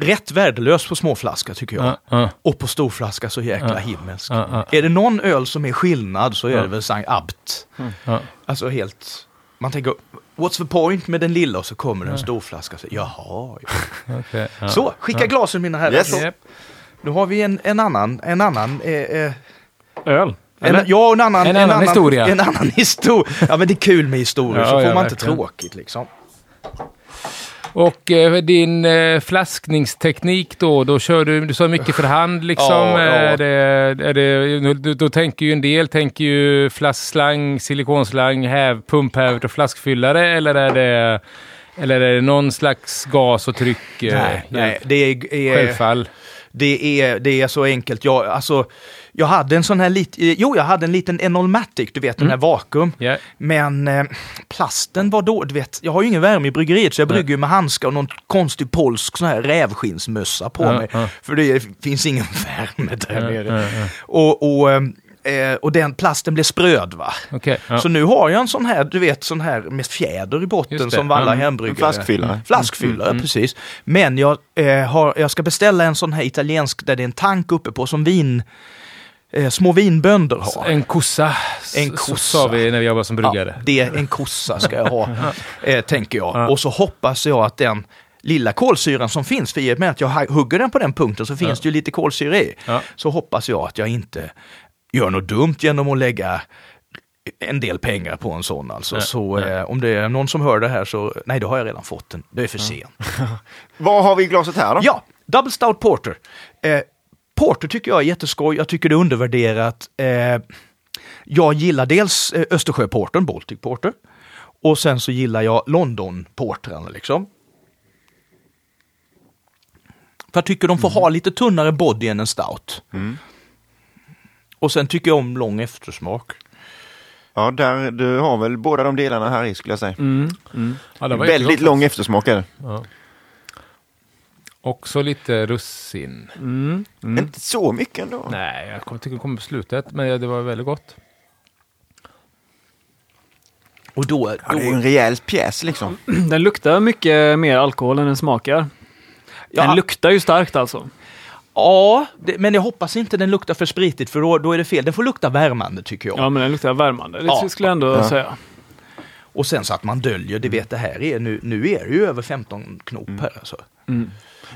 rätt värdelös på småflaska tycker jag. ja, ja. Och på storflaska så jäkla himmelsk. Ja, ja. Är det någon öl som är skillnad så är det väl Sankt Abt. Ja. Alltså helt, man tänker, what's the point med den lilla och så kommer en storflaska. Så, Jaha, ja. Ja. Så, skicka glasen mina herrar. Yes. Så, nu har vi en, en annan, en annan eh, eh, Öl? En, Eller? ja, en annan, En annan historia. En annan historia. Ja, men det är kul med historier, Ja, så får ja, man inte verkligen. tråkigt liksom. Och eh, din eh, flaskningsteknik då, då kör du, du sa mycket för hand liksom. Ja, ja. Är det, är det, då, då tänker ju en del, tänker ju flaskslang, silikonslang, häv, pumphävd och flaskfyllare eller är det, eller är det någon slags gas och tryck? eh, nej, nej, det är, är, Självfall. det, är, det är så enkelt. Jag, alltså, jag hade en sån här liten, jo, jag hade en liten Enolmatic, du vet den här vakuum. Ja. Men eh, plasten var då, du vet, jag har ju ingen värme i bryggeriet så jag brygger ju med handskar och någon konstig polsk sån här rävskinnsmössa på mig. För det finns ingen värme där nere. Och, och, eh, och den plasten blev spröd va. Okej. ja. Så nu har jag en sån här, du vet, sån här med fjäder i botten som alla mm. hembryggare. Flaskfyllare. Flaskfyllare, precis. Men jag, eh, har, jag ska beställa en sån här italiensk där det är en tank uppe på som vin, eh, små vinbönder har. En kossa, En kossa. sa vi när vi jobbade som bryggare. Ja, det är en kossa ska jag ha, eh, tänker jag. Ja. Och så hoppas jag att den lilla kolsyran som finns, för i och med att jag hugger den på den punkten så finns Ja. det ju lite kolsyra i. Ja. Så hoppas jag att jag inte gör något dumt genom att lägga en del pengar på en sån alltså. Ja, Så ja. eh, om det är någon som hör det här så, nej då har jag redan fått den. Det är för sent. Vad har vi i glaset här då? Ja, Double Stout Porter. Eh, porter tycker jag är jätteskoj. Jag tycker det är undervärderat. Eh, jag gillar dels eh, Östersjöportern, Baltic Porter. Och sen så gillar jag London-portrarna liksom. För jag tycker de får ha lite tunnare body än en stout. Och sen tycker jag om lång eftersmak. Ja, där, du har väl båda de delarna här i skulle jag säga. Mm. Mm. Ja, det var Väldigt lång eftersmak är det. Också lite russin. Mm. Mm. Inte så mycket ändå. Nej, jag kom- tycker det kommer på slutet, men det var väldigt gott. Och då, Ja, det är ju då en rejäl pjäs liksom. Den luktar mycket mer alkohol än den smakar. ja, Den luktar ju starkt alltså. ja det, men jag hoppas inte den luktar för spritigt för då, då är det fel. Den får lukta värmande tycker jag. Ja, men den luktar värmande. Det Ja. skulle jag ändå Ja. säga. Och sen så att man döljer, det vet det här är nu, nu är det ju över 15 knop här alltså.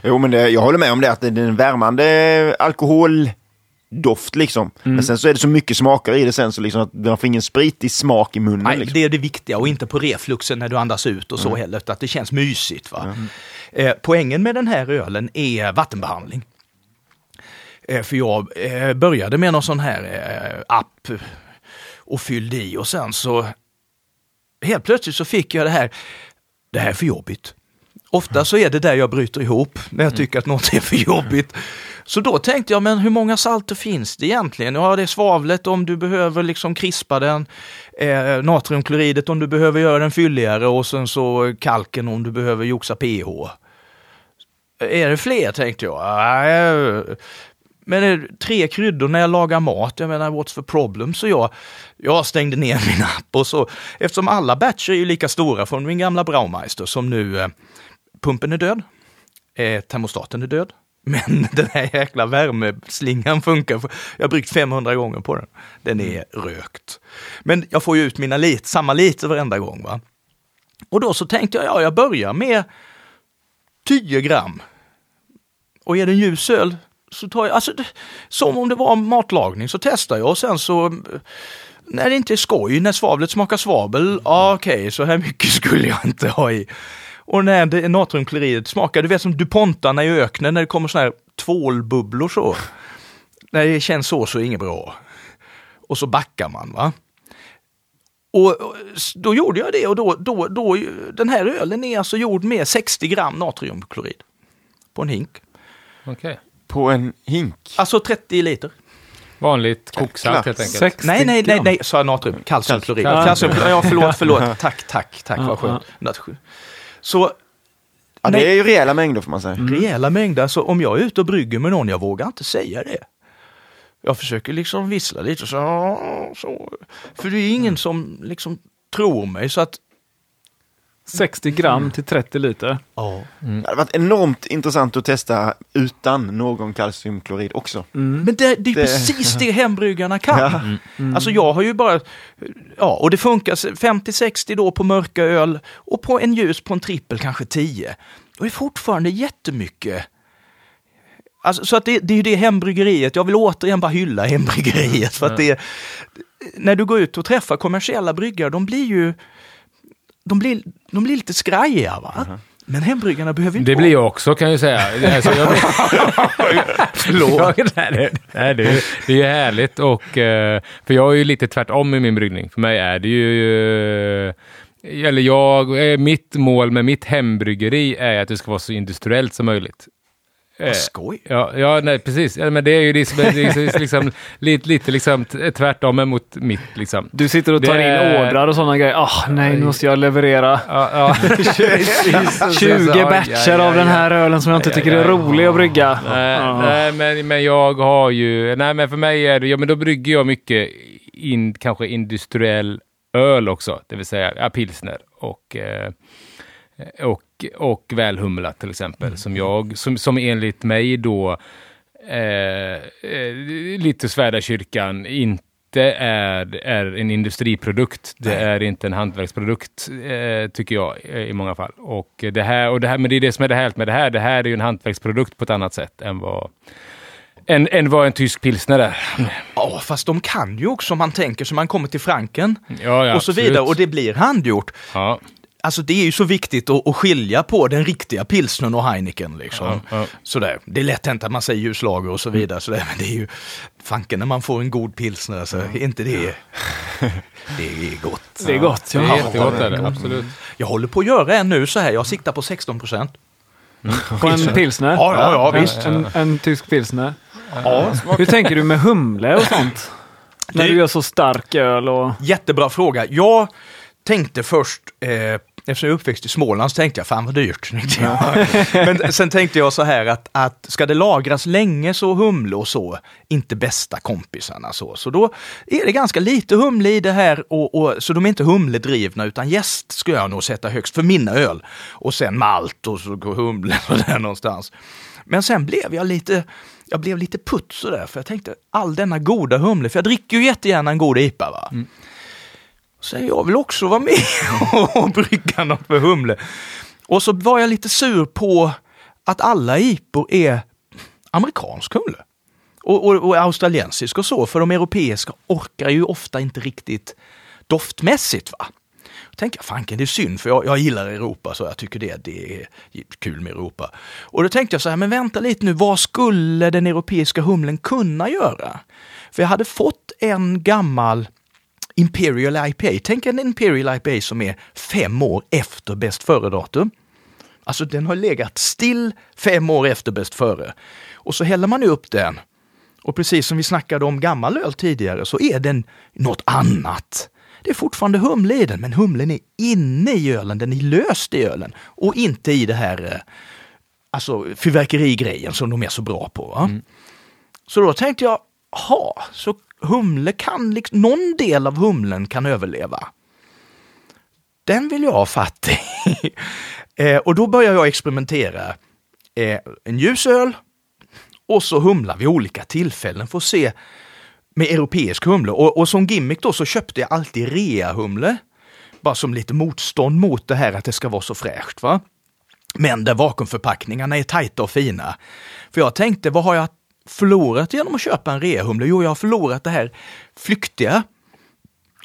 Jo, men det, jag håller med om det att det är en värmande alkoholdoft liksom. Men sen så är det så mycket smaker i det sen så liksom att man får ingen spritig smak i munnen. Nej, liksom. det är det viktiga och inte på refluxen när du andas ut och så heller, utan att det känns mysigt. Va? Eh, poängen med den här ölen är vattenbehandling. Eh, för jag eh, började med någon sån här eh, app och fyllde i och sen så helt plötsligt så fick jag det här, det här är för jobbigt. Ofta så är det där jag bryter ihop, när jag tycker att något är för jobbigt. Så då tänkte jag, men hur många salter finns det egentligen? Ja, det är svavlet om du behöver liksom krispa den, eh, natriumkloridet om du behöver göra den fylligare och sen så kalken om du behöver joxa pH. Är det fler tänkte jag? Nej, men tre kryddor när jag lagar mat, jag menar what's the problem? Så jag, jag stängde ner min app och så, eftersom alla batcher är ju lika stora från min gamla Braumeister som nu, eh, pumpen är död, eh, termostaten är död, men den här jäkla värmeslingan funkar. Jag har bryggt 500 gånger på den. Den är rökt. Men jag får ju ut mina lit, samma liter varenda gång. Va? Och då så tänkte jag, ja, jag börjar med 10 gram. Och är det en ljus öl så tar jag, alltså som om det var matlagning så testar jag och sen så när det inte är skoj, när svavlet smakar svavel, ja, okej, så här mycket skulle jag inte ha i. Och när det är natriumklorid smakar, du vet som DuPontarna i öknen när det kommer sådana här tvålbubblor så. När det känns så så är det inget bra. Och så backar man va. Och då gjorde jag det och då, då, då, den här ölen är alltså gjord med 60 gram natriumklorid på en hink. Okej. På en hink. Alltså 30 liter. Vanligt koksalt helt enkelt. 60 Nej, nej, nej, nej, sa jag natrium. Kalciumklorid. Kalcium. Ja, förlåt, förlåt. Tack, tack, tack, vad skönt. Så Ja, det är ju rejäla mängder får man säga. rejäla mängder, så om jag är ute och brygger med någon, jag vågar inte säga det. Jag försöker liksom vissla lite så, så. För det är ingen som liksom tror mig så att 60 gram till 30 liter. ja. Det hade varit enormt intressant att testa utan någon kalciumklorid också. Men det, det är Det- precis det hembryggarna kan. Ja. Alltså jag har ju bara, ja och det funkar 50-60 då på mörka öl och på en ljus på en trippel kanske 10. Och det är fortfarande jättemycket. Alltså, så att det, det är ju det hembryggeriet, jag vill återigen bara hylla hembryggeriet. För att det, när du går ut och träffar kommersiella bryggare, de blir ju de blir, de blir lite skrajiga va? Men hembryggarna behöver inte Det blir jag också kan jag säga. Alltså, jag Förlåt. Ja, nej, det, nej, det, är- det är ju härligt och eh, för jag är ju lite tvärtom i min bryggning. För mig är det ju eh, eller jag, eh, mitt mål med mitt hembryggeri är att det ska vara så industriellt som möjligt. Eh, Vad skoj. Ja, ja nej, precis. Ja, men det är ju det som är, det är liksom, lite, lite liksom tvärtom emot mitt. Liksom. Du sitter och tar Det in är- ordrar och sådana grejer. Ah, nej, nu måste jag leverera Ja, ja. 20 batcher av den här ölen som jag inte tycker är rolig att brygga. Nej, nej men, men jag har ju... Nej, men för mig är det... Ja, men då brygger jag mycket in, kanske industriell öl också. Det vill säga ja, pilsner och, eh, och, och välhumlat till exempel. Som, jag, som, som enligt mig då eh, eh, lite Svärda kyrkan inte är, är en industriprodukt. Det är inte en hantverksprodukt, eh, tycker jag, eh, i många fall. Och det här, och det här, men det är det som är det härligt med det här. Det här är ju en hantverksprodukt på ett annat sätt än vad, än, än vad en tysk pilsner är. Ja, fast de kan ju också om man tänker så man kommer till Franken Ja, ja, och så absolut. vidare och det blir handgjort. Ja, Alltså det är ju så viktigt att, att skilja på den riktiga pilsnern och Heineken. Liksom. Ja, ja. Sådär. Det är lätt hänt att man säger ljuslager och så vidare, sådär. men det är ju fanken när man får en god pilsner, alltså, är inte det, det är gott. Det är gott. det är Ja. jättegott är det, absolut. Jag håller på att göra en nu så här, jag siktar på 16 procent. På en pilsner? Ja, ja, ja, visst. En, en tysk pilsner. Ja. Hur tänker du med humle och sånt? När Det- du gör så stark öl och... Jättebra fråga. Jag tänkte först, eh, eftersom jag är uppväxt i Småland så tänkte jag, fan vad dyrt. Men sen tänkte jag så här att, att ska det lagras länge så humle och så, inte bästa kompisarna så. Så då är det ganska lite humle i det här, och, och, så de är inte humledrivna utan gäst ska jag nog sätta högst för mina öl. Och sen malt och så går humlen och där någonstans. Men sen blev jag lite, jag blev lite putt sådär, för jag tänkte all denna goda humle, för jag dricker ju jättegärna en god IPA. Va? Mm. Så jag vill också vara med och brygga något med humle. Och så var jag lite sur på att alla IPor är amerikansk humle. Och, och, och australiensisk och så, för de europeiska orkar ju ofta inte riktigt doftmässigt. va. Då tänker jag, fanken det är synd för jag, jag gillar Europa så jag tycker det, det är kul med Europa. Och då tänkte jag så här, men vänta lite nu, vad skulle den europeiska humlen kunna göra? För jag hade fått en gammal Imperial IPA. Tänk en Imperial IPA som är fem år efter bäst före-datum. Alltså den har legat still fem år efter bäst före. Och så häller man upp den. Och precis som vi snackade om gammal öl tidigare så är den något annat. Det är fortfarande humle i den, men humlen är inne i ölen, den är löst i ölen och inte i det här eh, alltså fyrverkerigrejen som de är så bra på. Mm. Så då tänkte jag, ha, så humle kan, liksom, någon del av humlen kan överleva. Den vill jag ha fatt i. eh, och då börjar jag experimentera. Eh, en ljus öl och så humlar vid olika tillfällen för att se med europeisk humle. Och, och som gimmick då så köpte jag alltid rea-humle. Bara som lite motstånd mot det här att det ska vara så fräscht. Va? Men där vakuumförpackningarna är tajta och fina. För jag tänkte, vad har jag förlorat genom att köpa en rehumle? Jo, jag har förlorat det här flyktiga.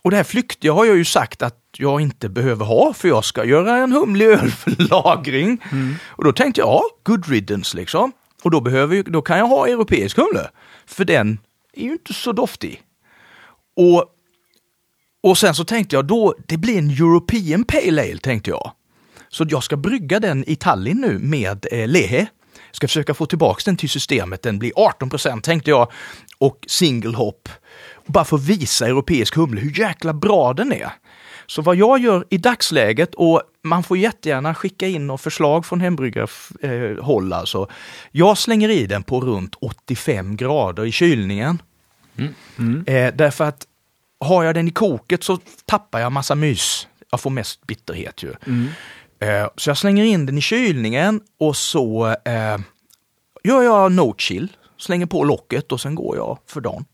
Och det här flyktiga har jag ju sagt att jag inte behöver ha för jag ska göra en humlig öl för lagring. Mm. Och då tänkte jag, ja, good riddance liksom. Och då, behöver, då kan jag ha europeisk humle. För den är ju inte så doftig. Och, och sen så tänkte jag då, det blir en European Pale Ale tänkte jag. Så jag ska brygga den i Tallinn nu med eh, Lehe ska försöka få tillbaka den till systemet. Den blir 18 procent tänkte jag och single hop. Bara för att visa europeisk humle hur jäkla bra den är. Så vad jag gör i dagsläget, och man får jättegärna skicka in några förslag från hembryggarhåll eh, alltså. Jag slänger i den på runt 85 grader i kylningen. Mm. Mm. Eh, därför att har jag den i koket så tappar jag massa mys. Jag får mest bitterhet ju. Mm. Eh, så jag slänger in den i kylningen och så eh, gör jag no chill, slänger på locket och sen går jag för dagen.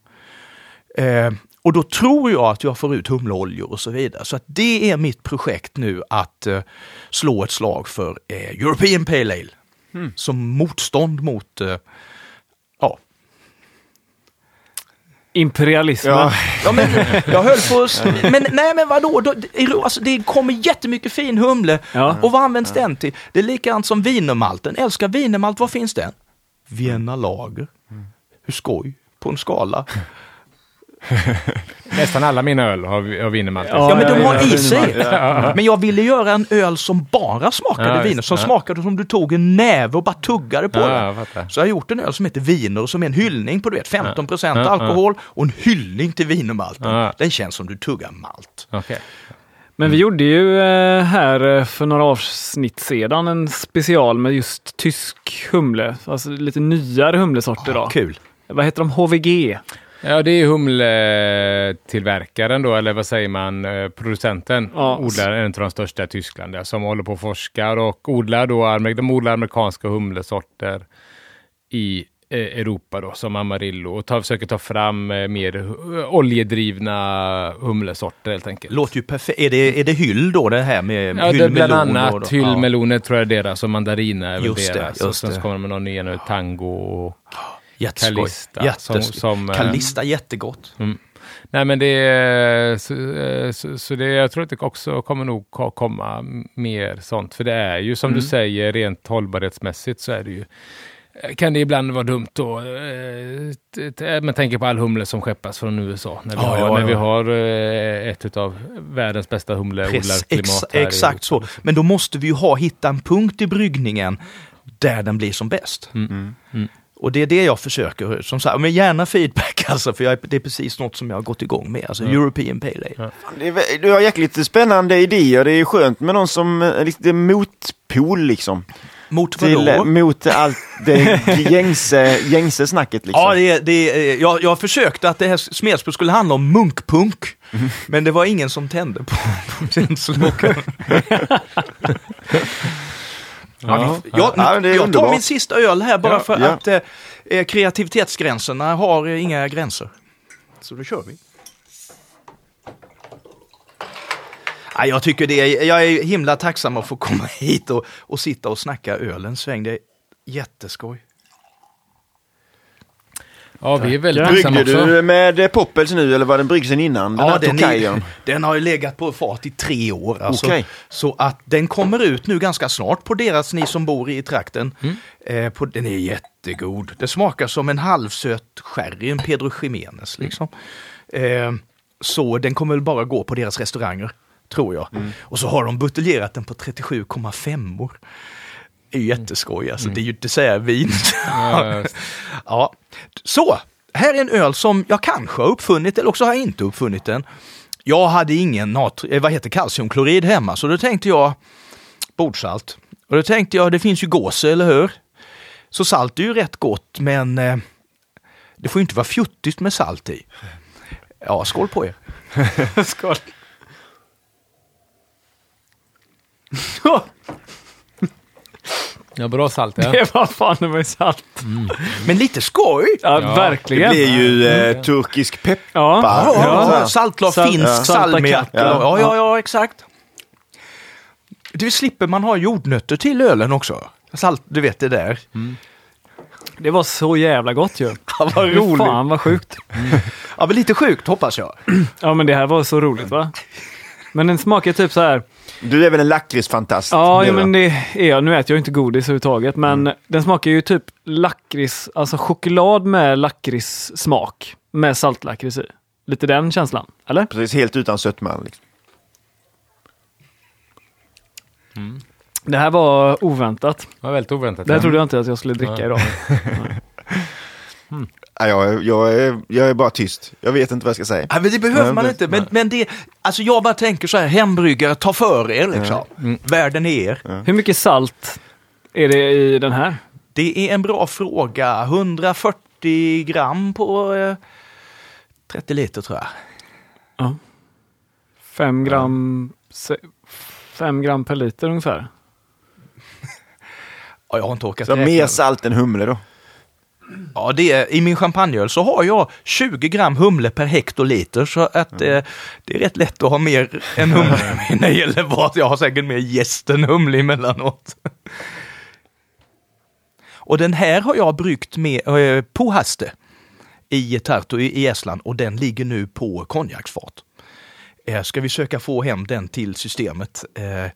Eh, och då tror jag att jag får ut humleoljor och så vidare. Så att det är mitt projekt nu att eh, slå ett slag för eh, European Pale Ale. Mm. Som motstånd mot eh, Imperialismen. Ja. ja. men jag höll på Men nej men vadå, då, alltså, det kommer jättemycket fin humle. Ja. Och vad används ja. den till? Det är likadant som wienermalten. Älskar wienermalt, var finns den? Vienna lager. Hur skoj? På en skala. Nästan alla mina öl har, har wienermalt. Ja, men de har i sig. Men jag ville göra en öl som bara smakade ja, viner, som ja. smakade som du tog en näve och bara tuggade på ja, den. Så jag har gjort en öl som heter Viner som är en hyllning på du vet, 15 procent alkohol och en hyllning till wienermalten. Den känns som du tuggar malt. Okay. Men vi gjorde ju eh, här eh, för några avsnitt sedan en special med just tysk humle, alltså lite nyare humlesorter. Då. Kul! Vad heter de? HVG? Ja, det är humletillverkaren då, eller vad säger man, eh, producenten, ja. odlar en av de största i Tyskland, ja, som håller på och forskar och odlar då, de odlar amerikanska humlesorter i eh, Europa då, som Amarillo och tar, försöker ta fram eh, mer oljedrivna humlesorter helt enkelt. Låter ju perfekt. Är det, är det hyll då det här med Ja, är bland annat hyllmeloner tror jag är deras och mandariner är väl just deras. Det, just och sen så kommer de med någon ny tango och Jätteskoj. Kalista. Som, som, eh, Kalista, jättegott. Mm. Nej men det är, så, eh, så, så, det, jag tror att det också kommer nog komma mer sånt. För det är ju som mm. du säger, rent hållbarhetsmässigt så är det ju eh, kan det ibland vara dumt då. Man tänker på all humle som skeppas från USA. När vi, ja, har, ja, när vi har ett av världens bästa humleodlarklimat. Ex, exakt så. Men då måste vi ju ha, hitta en punkt i bryggningen där den blir som bäst. Mm. Mm. Och det är det jag försöker, som sagt, men gärna feedback alltså, för jag, är- det är precis något som jag har gått igång med, alltså European Pale Ale. Det är, vä- du har jäkligt spännande idéer. Det är skönt med någon som är lite motpol liksom. Mot Till, vadå? eh, mot allt det gängse, gängse snacket liksom. Ja, det, det, är- jag, jag försökte att det här Smedsbo skulle handla om munkpunk, men det var ingen som tände på, på den slogan. Ja. Jag, Ja, jag tar min sista öl här bara Ja, för att eh, eh, kreativitetsgränserna har eh, inga gränser. Så då kör vi. Ja, jag tycker det är, jag är himla tacksam att få komma hit och, och sitta och snacka ölen sväng. Det är jätteskoj. Ja, vi är väldigt tacksamma Bryggde också. du med eh, Poppels nu eller var den bryggd sen innan? Den Ja, här den, Tokajen? är, den har ju legat på fat i tre år. Alltså. Okej. Så att den kommer ut nu ganska snart på deras, ni som bor i trakten. Mm. Eh, på, den är jättegod. Det smakar som en halvsöt sherry, en Pedro Jiménez liksom. Eh, så den kommer väl bara gå på deras restauranger, tror jag. Mm. Och så har de buteljerat den på 37,5 år. Är ju jätteskoj alltså, det är ju dessertvin. Ja. Ja, så. Här är en öl som jag kanske har uppfunnit eller också har jag inte uppfunnit den. Jag hade ingen natri- eh, vad heter kalciumklorid hemma så då tänkte jag bordsalt. Och då tänkte jag, det finns ju gåse, eller hur? Så salt är ju rätt gott men eh, det får ju inte vara fjuttigt med salt i. Ja, skål på er. Skål. Ja, bra salt ja. Det var fan det var salt. Men lite skoj! Ja, Ja, Det verkligen. blir ju eh, turkisk peppar. Ja. Ja, ja, Ja. saltglas, Sal- finsk ja. Salmiak. katter. Ja, ja, ja, exakt. Det slipper man ha jordnötter till ölen också. Salt, du vet det där. Det var så jävla gott ju. Ja, vad Fy Fan vad sjukt. Ja, men lite sjukt hoppas jag. Ja men det här var så roligt va? Men den smakar typ så här. Du är väl en lakritsfantast? Ja, ja men det. är jag. Nu äter jag inte godis överhuvudtaget, men den smakar ju typ lakrits, alltså choklad med lakritssmak med saltlakrits i. Lite den känslan, eller? Precis, helt utan sötma. Liksom. Det här var oväntat. Det var väldigt oväntat. Det här ja. trodde jag inte att jag skulle dricka Ja. idag. Ja, jag, är- jag, är, jag är bara tyst. Jag vet inte vad jag ska säga. Nej, men det behöver man inte. Men, men det, alltså jag bara tänker så här, hembryggare, ta för er liksom. Världen är er. Hur mycket salt är det i den här? Det är en bra fråga. 140 gram på eh, 30 liter tror jag. Fem gram, se, fem gram per liter ungefär. Ja, jag har inte orkat Så räkna. mer salt än humle då. Ja, det är, I min champagneöl så har jag 20 gram humle per hektoliter så att eh, det är rätt lätt att ha mer än humle när det gäller vad. Jag har säkert mer jäst än humle emellanåt. Och den här har jag bryggt med eh, på Haste i Tartu i, i Estland och den ligger nu på konjaksfat. Eh, ska vi söka få hem den till systemet? Eh,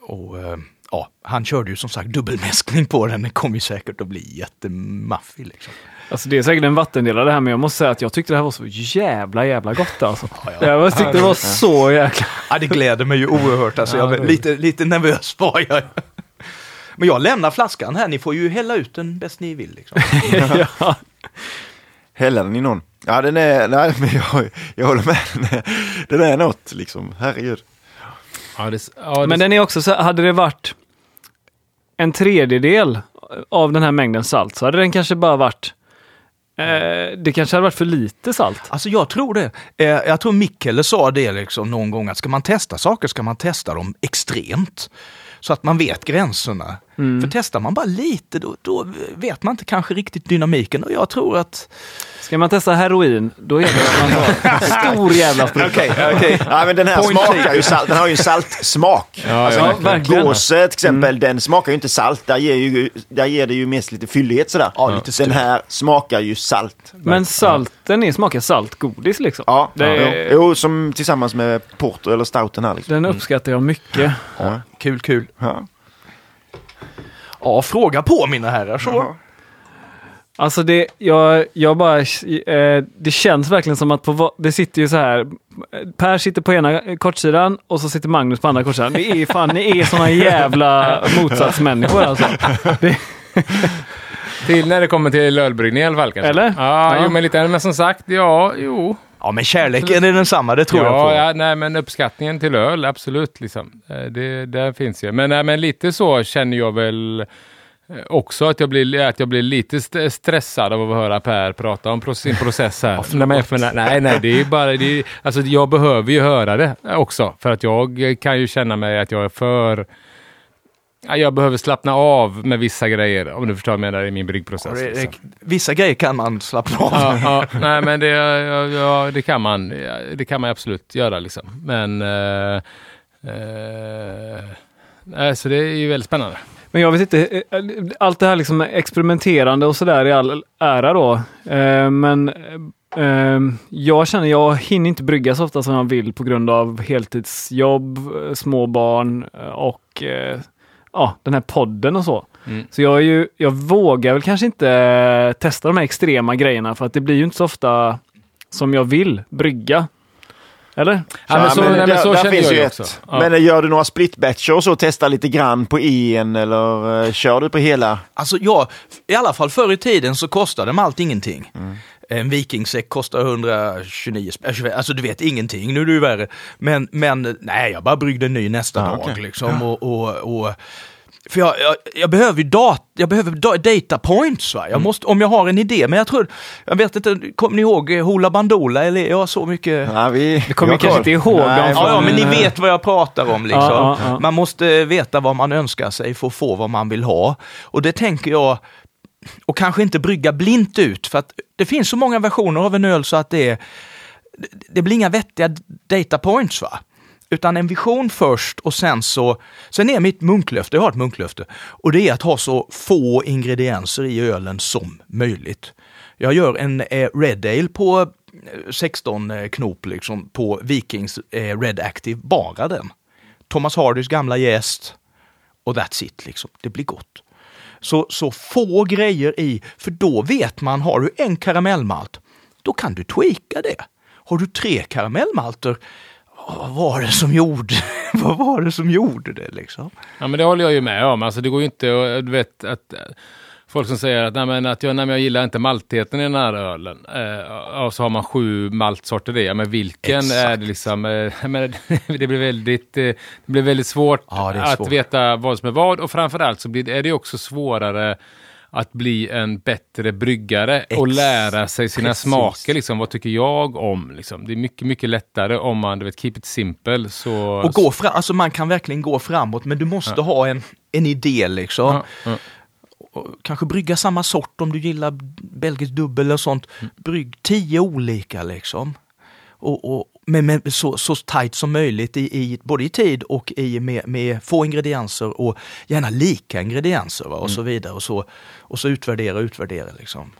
och eh, ja, han körde ju som sagt dubbelmäskning på den. Den kommer ju säkert att bli jättemaffig. Liksom. Alltså det är säkert en vattendelare det här, men jag måste säga att jag tyckte det här var så jävla, jävla gott alltså. ja. Jag tyckte det var så jäkla... Ja, det gläder mig ju oerhört. Alltså, Ja, jag, det- lite, lite nervös var jag. Men jag lämnar flaskan här. Ni får ju hälla ut den bäst ni vill. Liksom. ja. Hälla den i någon. Ja, den är, nej, men jag, jag håller med. Den är, den är något liksom, herregud. Ja, det, ja, det, Men den är också så hade det varit en tredjedel av den här mängden salt så hade den kanske bara varit eh, det kanske hade varit för lite salt. Alltså jag tror det. Eh, jag tror Mikkele sa det liksom någon gång att ska man testa saker ska man testa dem extremt. Så att man vet gränserna. För testar man bara lite då, då vet man inte kanske riktigt dynamiken och jag tror att... Ska man testa heroin, då är det att man har en stor jävla spruta. Okej, okej. Ja, men den här Point smakar ju salt. Den har ju en saltsmak. Ja, alltså, ja. Gåse till exempel, den smakar ju inte salt. Där ger, ju, där ger det ju mest lite fyllighet sådär. Ja, lite den här smakar ju salt. Men salten är, smakar saltgodis liksom. Ja, Det- jo, jo, som tillsammans med porter eller stouten här. Liksom. Den uppskattar jag mycket. Kul, kul. Ja. Ja, fråga på mina herrar. Så. Jaha. Alltså det, jag, jag bara, eh, det känns verkligen som att på, det sitter ju så här. Per sitter på ena kortsidan och så sitter Magnus på andra kortsidan. Det är fan, ni är såna jävla motsatsmänniskor alltså. Det, Till när det kommer till ölbryggning i alla fall kanske. Eller? Ja, Ja. Jo, men lite, men som sagt, ja, jo. Ja, men kärleken är densamma, det tror jag Ja, på. ja, nej men uppskattningen till öl, absolut. Liksom. Eh, Det, där finns ju. Men, nej, men lite så känner jag väl eh, också att jag blir, att jag blir lite st- stressad av att höra Per prata om sin process här. nej, men, för, nej, nej, det är bara, det är, alltså jag behöver ju höra det också. För att jag kan ju känna mig att jag är för jag behöver slappna av med vissa grejer, om du förstår vad jag menar, i min bryggprocess. Det- liksom. det- Vissa grejer kan man slappna av Ja, med. ja, nej men det, ja, ja, det kan man. Det kan man absolut göra liksom. Men... Eh, eh, så det är ju väldigt spännande. Men jag vet inte, eh, allt det här liksom experimenterande och sådär i all ära då. Eh, Men eh, jag känner jag hinner inte brygga så ofta som jag vill på grund av heltidsjobb, eh, små barn och eh, ja, den här podden och så. Mm. Så jag, är ju, jag vågar väl kanske inte eh, testa de här extrema grejerna för att det blir ju inte så ofta som jag vill brygga. Eller? Ja, men så, nej, men där, så där känner finns jag ju också. Ja. Men eh, gör du några split batcher och så, testa lite grann på en eller eh, kör du på hela? Alltså ja, i alla fall förr i tiden så kostade malt ingenting. En vikingsäck kostar 129 spänn. Alltså du vet ingenting, nu är det ju värre. Men, men nej, jag bara bryggde en ny nästa Ah, dag okej. liksom. Och, och, och, för jag, jag, jag behöver ju dat, jag behöver da, data points. Va? Jag måste, om jag har en idé, men jag tror, jag vet inte, kommer ni ihåg eh, Hoola Bandoola? Eller jag har så mycket... Ja, vi, Det kommer jag kanske inte ihåg Nej, Ja, ja, men ni Mm. vet vad jag pratar om liksom. Ja, ja, ja. Man måste veta vad man önskar sig för att få vad man vill ha. Och det tänker jag, och kanske inte brygga blint ut, för att det finns så många versioner av en öl så att det är, det blir inga vettiga data points va. Utan en vision först och sen så, sen är mitt munklöfte, jag har ett munklöfte, och det är att ha så få ingredienser i ölen som möjligt. Jag gör en eh, Red Ale på eh, 16 eh, knop liksom på Vikings eh, Red Active, bara den. Thomas Hardys gamla gäst och that's it liksom. Det blir gott. Så, så få grejer i, för då vet man, har du en karamellmalt, då kan du tweaka det. Har du tre karamellmalter, vad var det som gjorde, vad var det som gjorde det liksom? Ja, men det håller jag ju med om. Alltså, det går ju inte att, du vet, att folk som säger att, nej, men, att jag, nej, men jag gillar inte maltheten i den här ölen. Eh, och så har man sju maltsorter i. Ja, men vilken Exakt. är det liksom? Eh, men, det blir väldigt, eh, det blir väldigt svårt, Ja, att svårt. veta vad som är vad. Och framförallt så blir, är det också svårare att bli en bättre bryggare och Ex- lära sig sina precis. smaker. Liksom, vad tycker jag om? Liksom. Det är mycket, mycket lättare om man, du vet, keep it simple. Så, Och gå fram, alltså man kan verkligen gå framåt, men du måste ha en, en idé liksom. Ja, ja. Kanske brygga samma sort om du gillar belgisk dubbel och sånt. Brygg tio olika liksom. Och, och, men, men så, så tight som möjligt i, i både i tid och i med, med få ingredienser och gärna lika ingredienser va? och så vidare. Och så, och så utvärdera utvärdera liksom.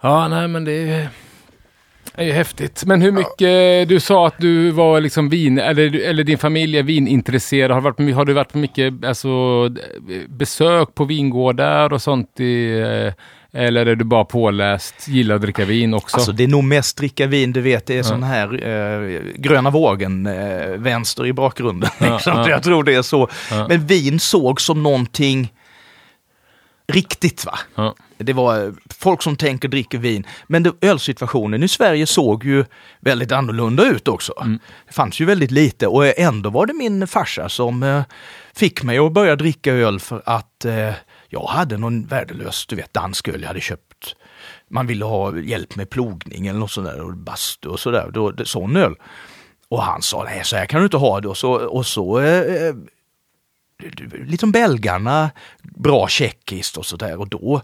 Ja, nej men det är, är ju häftigt. Men hur mycket, du sa att du var liksom vin, eller, eller din familj är vinintresserad. Har du varit, har du varit på mycket alltså, besök på vingårdar och sånt? I, eh, eller är du bara påläst, gillar att dricka vin också? Alltså det är nog mest dricka vin, du vet, det är sån här eh, gröna vågen, eh, vänster i bakgrunden. Ja, ja. Jag tror det är så. Ja. Men vin såg som någonting riktigt va. ja. Det var eh, folk som tänker dricker vin. Men det, ölsituationen i Sverige såg ju väldigt annorlunda ut också. Det fanns ju väldigt lite och ändå var det min farsa som eh, fick mig att börja dricka öl för att eh, jag hade någon värdelös, du vet, dansk öl jag hade köpt. Man ville ha hjälp med plogning eller något sånt där och bastu och sådär. Sån öl. Och han sa, nej så här kan du inte ha det. Och så, och så eh, lite som belgarna, bra tjeckiskt och sådär. Och då...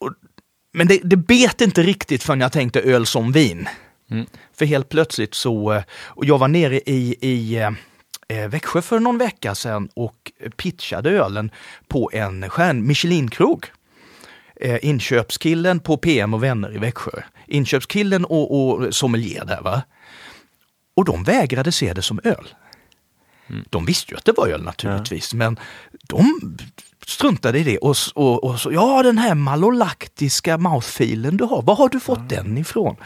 Och, men det, det bet inte riktigt förrän jag tänkte öl som vin. För helt plötsligt så, eh, och jag var nere i, i eh, eh, Växjö för någon vecka sedan och pitchade ölen på en stjärn Michelin-krog. Inköpskillen på PM och vänner i Växjö. Inköpskillen och, och sommelier där va. Och de vägrade se det som öl. De visste ju att det var öl naturligtvis, men de struntade i det. Och, och, och så, ja den här malolaktiska mouthfeelen du har, var har du fått den ifrån?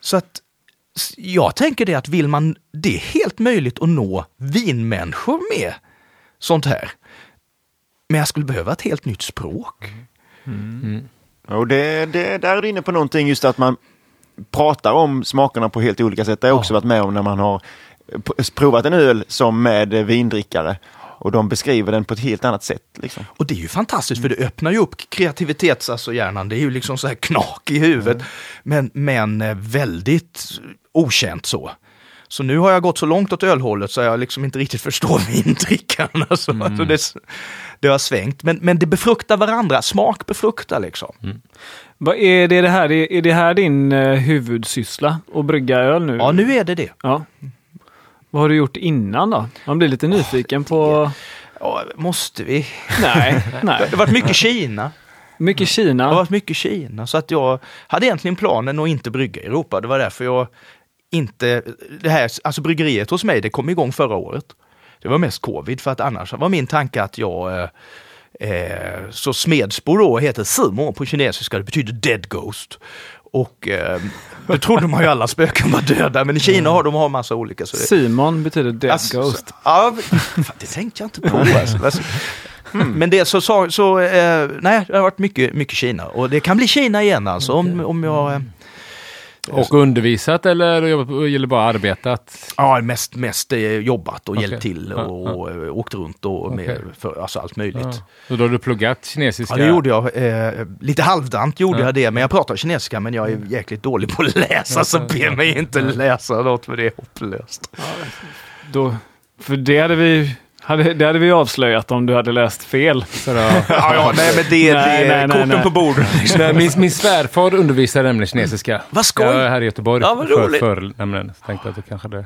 Så att jag tänker det att vill man, det är helt möjligt att nå vinmänniskor med sånt här. Men jag skulle behöva ett helt nytt språk. Och det, det, där är du inne på någonting just att man pratar om smakerna på helt olika sätt. Det har jag också varit med om när man har provat en öl som med vindrickare. Och de beskriver den på ett helt annat sätt. Liksom. Och det är ju fantastiskt för det öppnar ju upp kreativitets, alltså hjärnan. Det är ju liksom så här knak i huvudet. Men, men eh, väldigt okänt så. Så nu har jag gått så långt åt ölhållet så jag liksom inte riktigt förstår vindrickarna. Alltså, alltså det, det har svängt. Men, men det befruktar varandra. Smak befruktar liksom. Vad är det, det här? Är, är det här din eh, huvudsyssla? Att brygga öl nu? Ja, nu är det det. Ja. Vad har du gjort innan då? Man blir lite nyfiken på... Ja, måste vi? Nej, nej. Det har varit mycket Kina. Mycket Det har Kina. varit mycket Kina. Så att jag hade egentligen planen att inte brygga i Europa. Det var därför jag inte... Det här, alltså bryggeriet hos mig, det kom igång förra året. Det var mest covid, för att annars var min tanke att jag... Eh, eh, så Smedsbo då heter Simo på kinesiska, det betyder dead ghost. Och eh, det trodde man ju alla spöken var döda, men i Kina har de har massa olika. Så det, Simon betyder dead Alltså, ghost. Ja, fan, det tänkte jag inte på. Alltså. Alltså, Men det så, så, så eh, nej, det har varit mycket, mycket Kina. Och det kan bli Kina igen alltså om, om jag... Eh, Och undervisat eller eller bara arbetat? ja, mest, mest eh, jobbat och Okej. hjälpt till Ja, och, och eh, åkt runt och med Okej. för, alltså allt möjligt. Ja. Ja. Så då har du pluggat kinesiska? det gjorde jag. Eh, lite halvdant gjorde Ja. jag det, men jag pratar kinesiska men jag är jäkligt dålig på att läsa så be mig inte läsa något för det är hopplöst. Då, för det hade vi... Hade, det hade vi avslöjat om du hade läst fel. Så då, Ja, ja, nej men det, Nej, det nej, är korten nej. på bordet. Liksom. Min, min svärfar undervisar nämligen kinesiska. Vad skoj! Jag är här i Göteborg. Ja, vad för, roligt. för, nämligen. Så tänkte att det kanske det...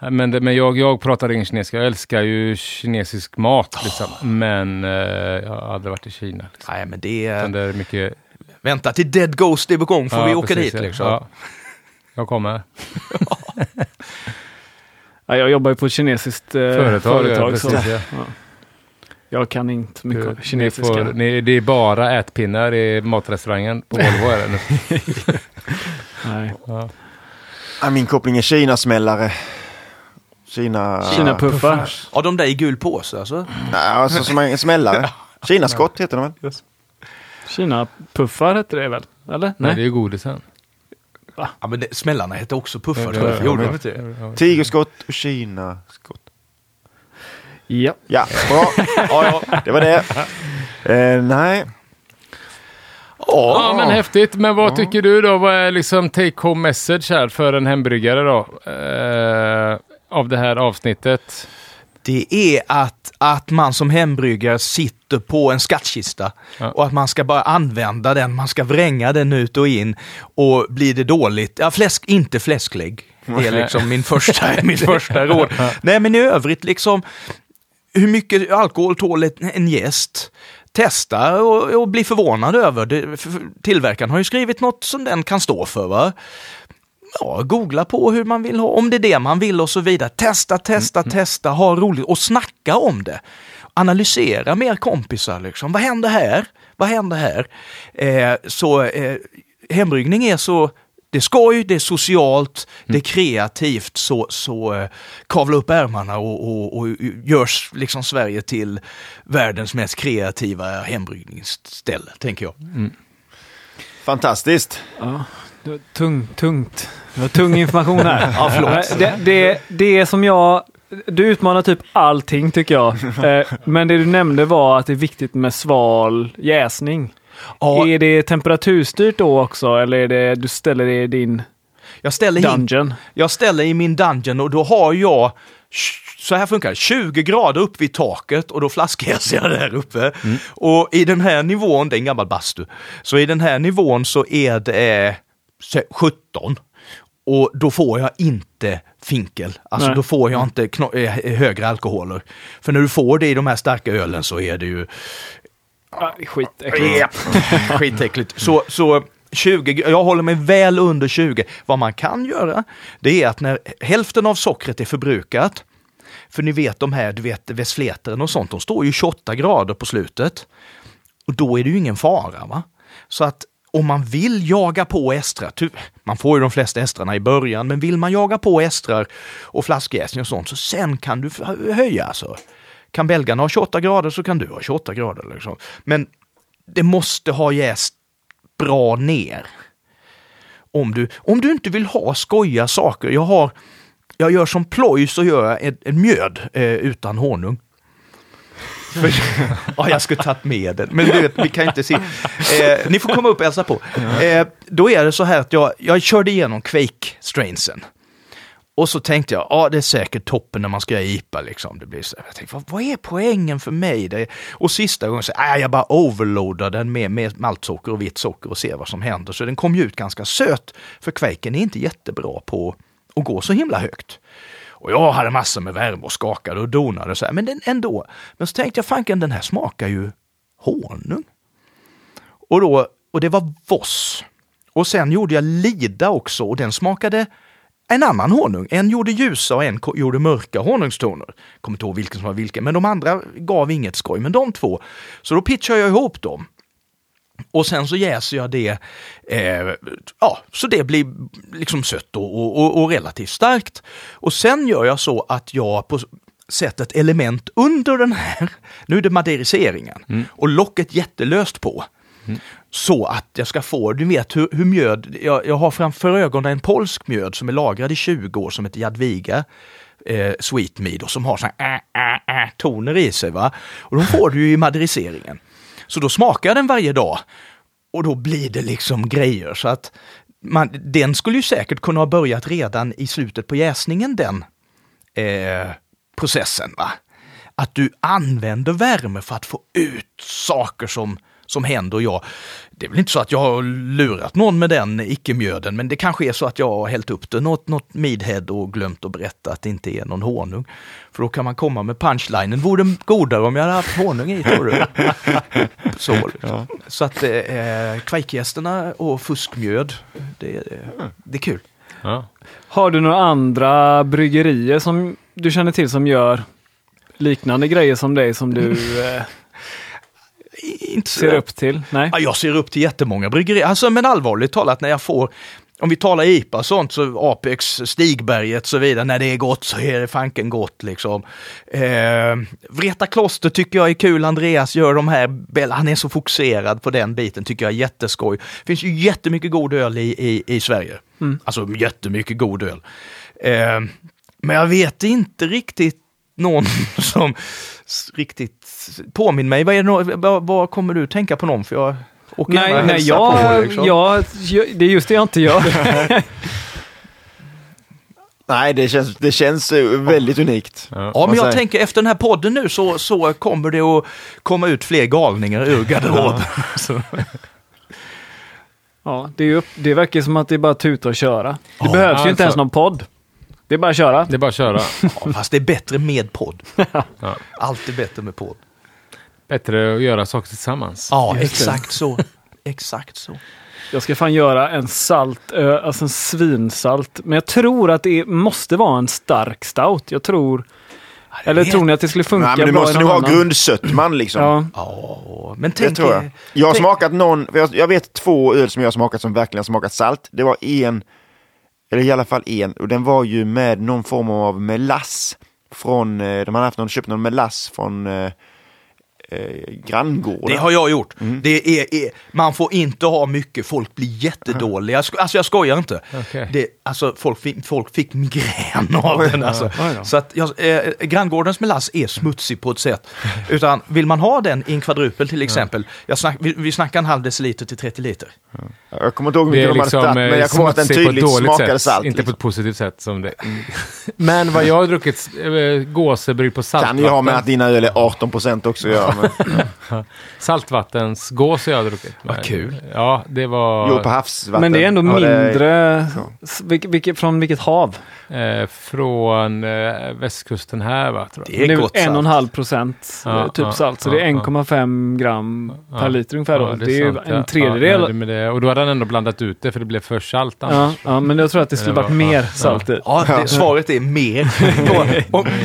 Nej, Men, men jag, jag pratar ingen kinesiska. Jag älskar ju kinesisk mat. Liksom. Men eh, jag har aldrig varit i Kina. Liksom. Nej men det Utan det är mycket... Vänta till Dead Ghost är på gång får Ja, vi åka precis, dit liksom. Ja. Jag kommer. Ja, jag jobbar ju på ett kinesiskt eh, Företag, företag, ja, så precis, ja. jag kan inte mycket Du- Ni kinesiska. får, ni, det är bara ätpinnar i matrestaurangen på Volvo. Är det nu. Nej. Ja. Ja, min koppling är Kina-smällare. Kina... Kina-puffar. Ja, de där i gul påse alltså. Nej, alltså som en smällare. Kinaskott heter de väl? Kina-puffar hette det väl? Eller? Nej, det är ju godisen. Ja, men det, smällarna hette också puffar Ja, tror jag. ja, Gjorde ja. de inte det? Ja. Tigerskott och Kinaskott. Ja. Ja, bra. Ja, ja, det var det. Eh, nej, Ja, men häftigt. Men vad tycker du då? Vad är liksom take home message här för en hembryggare då? Eh, av det här avsnittet. Det är att, att man som hembryggare sitter på en skattkista Ja. och att man ska bara använda den, man ska vränga den ut och in och blir det dåligt, ja fläsk, inte fläsklägg. Det är liksom min första, mitt första råd. Nej men i övrigt liksom, hur mycket alkohol tål en gäst? Testa och, och bli förvånad över. Det, tillverkaren har ju skrivit något som den kan stå för. Va? Ja, googla på hur man vill ha, om det är det man vill och så vidare. Testa, testa, testa, ha roligt och snacka om det. Analysera med kompisar liksom. Vad händer här? Vad händer här? Eh, så eh, hembryggning är så det är skoj, det är socialt, det är kreativt, så, så eh, kavla upp ärmarna och, och, och görs liksom Sverige till världens mest kreativa hembryggningsställe, tänker jag. fantastiskt. Ja, tung, tungt. Det var tung information här. Ja, förlåt. Det, det, det är som jag... Du utmanar typ allting tycker jag. Eh, Men det du nämnde var att det är viktigt med sval jäsning. Ja, Är det temperaturstyrt då också eller är det du ställer det i din jag ställer in dungeon? Jag ställer i min dungeon och då har jag, så här funkar det, 20 grader upp vid taket och då flaskhäser jag där uppe. Och i den här nivån, det är en gammal bastu, så i den här nivån så är det 17. Och då får jag inte finkel, alltså Nej. då får jag inte eh, högre alkoholer. För när du får det i de här starka ölen så är det ju Ah, skitäckligt. Skitäckligt. Så, så 20, jag håller mig väl under 20. Vad man kan göra, det är att när hälften av sockret är förbrukat, för ni vet de här, du vet Westfleteren och sånt, de står ju 28 grader på slutet. Och då är det ju ingen fara. va? Så att om man vill jaga på estrar, man får ju de flesta estrarna i början, men vill man jaga på estrar och flaskjäsning och sånt, så sen kan du höja alltså. kan belgarna ha 28 grader så kan du ha 28 grader. Liksom. Men det måste ha jäst bra ner. Om du, om du inte vill ha skoja saker. Jag har, jag gör som ploj så gör jag en, en mjöd eh, utan honung. För, ja, jag skulle tagit med den, men du vet, vi kan inte se. Eh, ni får komma upp och hälsa på. Eh, då är det så här att jag, jag körde igenom Quake-strainsen. Och så tänkte jag, ja det är säkert toppen när man ska göra IPA liksom. Det blir så, jag tänkte, vad, vad är poängen för mig? Det, och sista gången så, ah, jag bara overloadar den med, med maltsocker och vitt socker och ser vad som händer. Så den kom ju ut ganska söt, för Quaken är inte jättebra på att gå så himla högt. Och jag hade massor med värme och skakade och donade och så här, men den, ändå. Men så tänkte jag, fanken den här smakar ju honung. Och, då, och det var Voss. Och sen gjorde jag Lida också och den smakade en annan honung. En gjorde ljusa och en gjorde mörka honungstoner. Kommer inte ihåg vilken som var vilken, men de andra gav inget skoj. Men de två, så då pitchade jag ihop dem. Och sen så jäser jag det, eh, ja, så det blir liksom sött och, och, och, relativt starkt. Och sen gör jag så att jag på sätter ett element under den här, nu är det maderiseringen, mm. och locket jättelöst på. Mm. Så att jag ska få, du vet hur, hur mjöd, jag, jag har framför ögonen en polsk mjöd som är lagrad i 20 år som heter Jadwiga eh, Sweet Mead och som har såna äh, äh, äh, toner i sig. Va? Och de får du ju i maderiseringen. Så då smakar jag den varje dag och då blir det liksom grejer. Så att man, den skulle ju säkert kunna ha börjat redan i slutet på jäsningen den eh, processen. Va? Att du använder värme för att få ut saker som som händer. Jag, det är väl inte så att jag har lurat någon med den icke-mjöden, men det kanske är så att jag har hällt upp det något, något midhead och glömt att berätta att det inte är någon honung. För då kan man komma med punchlinen, vore det godare om jag hade haft honung i, tror du? så, ja. så att eh, kvajkgästerna och fuskmjöd, det, det är kul. Ja. Har du några andra bryggerier som du känner till som gör liknande grejer som dig som du eh, inte ser upp till? Nej. Ja, jag ser upp till jättemånga bryggerier. Alltså, men allvarligt talat, när jag får om vi talar IPA och sånt, så Apex, Stigberget och så vidare, när det är gott så är det fanken gott liksom. Eh, Vreta Kloster tycker jag är kul, Andreas gör de här, han är så fokuserad på den biten, tycker jag är jätteskoj. Det finns ju jättemycket god öl i, i, i Sverige. Mm. Alltså jättemycket god öl. Eh, men jag vet inte riktigt någon som riktigt påminn mig. Vad, är det, vad, vad kommer du tänka på någon? För jag åker nej, nej, jag, på, liksom. jag, det är just det jag inte gör. Nej, det känns, det känns väldigt unikt. Ja, ja men jag tänker efter den här podden nu så, så kommer det att komma ut fler galningar ur garderoben. ja, det, är, det verkar som att det är bara tuta och köra. Det ja, behövs alltså. ju inte ens någon podd. Det är bara att köra. Det är bara att köra. ja, fast det är bättre med podd. ja. Alltid bättre med podd. Bättre att göra saker tillsammans. Ja, Just exakt det. så. Exakt så. Jag ska fan göra en salt, alltså en svinsalt. Men jag tror att det måste vara en stark stout. Jag tror... Eller tror ni att det skulle funka Nej, men du måste nog ha grundsötman liksom. Ja. Oh, men tänk, tror jag. Jag har tänk, smakat någon, jag vet två öl som jag har smakat som verkligen smakat salt. Det var en eller i alla fall en, och den var ju med någon form av melass från, eh, de hade haft någon, köpt någon melass från eh, eh, granngården. Det har jag gjort. Mm. Det är, är, man får inte ha mycket, folk blir jättedåliga. Alltså jag skojar inte. Okay. Det, alltså, folk, fick, folk fick migrän av den. Alltså. Så att, eh, granngårdens melass är smutsig på ett sätt. Utan vill man ha den i en kvadrupel till exempel, jag snack, vi, vi snackar en halv deciliter till 30 liter. Jag kommer inte ihåg hur mycket de liksom, hade tagit, men jag kommer ihåg att den tydligt smakade salt. Inte liksom. på ett positivt sätt som det. men vad jag har druckit, äh, gåsebryggd på saltvatten. Kan ju ha med att dina öl är 18 procent också att göra. Saltvattensgås har jag druckit. Vad kul. Ja, det var... Jo, på havsvatten. Men det är ändå ja, mindre... Är... Vilk, vilk, från vilket hav? Eh, från eh, västkusten här va? Tror jag. Det är, det är gott en och en halv procent ja, eh, typ ja, salt. Så det är 1,5 gram per liter ungefär. Då. det, är, det är en tredjedel. med det. Och då hade han ändå blandat ut det för det blev för salt annars. Ja, ja men jag tror att det skulle varit mer salt i. Ja, det, svaret är mer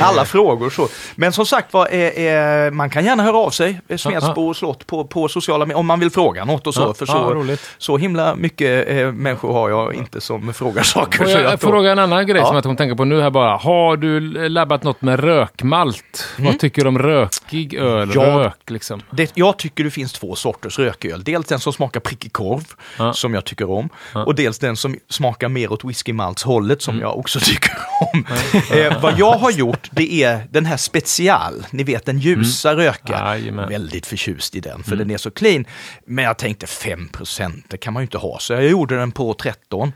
alla frågor. Så. Men som sagt var, man kan gärna höra av sig, eh, Smedsbo slott på, på sociala medier, om man vill fråga något och så. Ja, för ja, så, roligt. så himla mycket eh, människor har jag inte som frågar saker. Får jag jag fråga en annan grej Ja. som jag kom tänka på nu här bara. Har du labbat något med rökmalt? Vad tycker du om rökig öl? Mm. Ja. Rök liksom? Det, jag tycker det finns två sorters rököl. Dels den som smakar prickig korv, Ja. som jag tycker om. Och dels den som smakar mer åt whiskymaltshållet, som Mm. jag också tycker om. eh, vad jag har gjort, det är den här special, ni vet den ljusa röka. Mm. Jajamän. Väldigt förtjust i den, för Mm. den är så clean. Men jag tänkte 5% det kan man ju inte ha, så jag gjorde den på 13.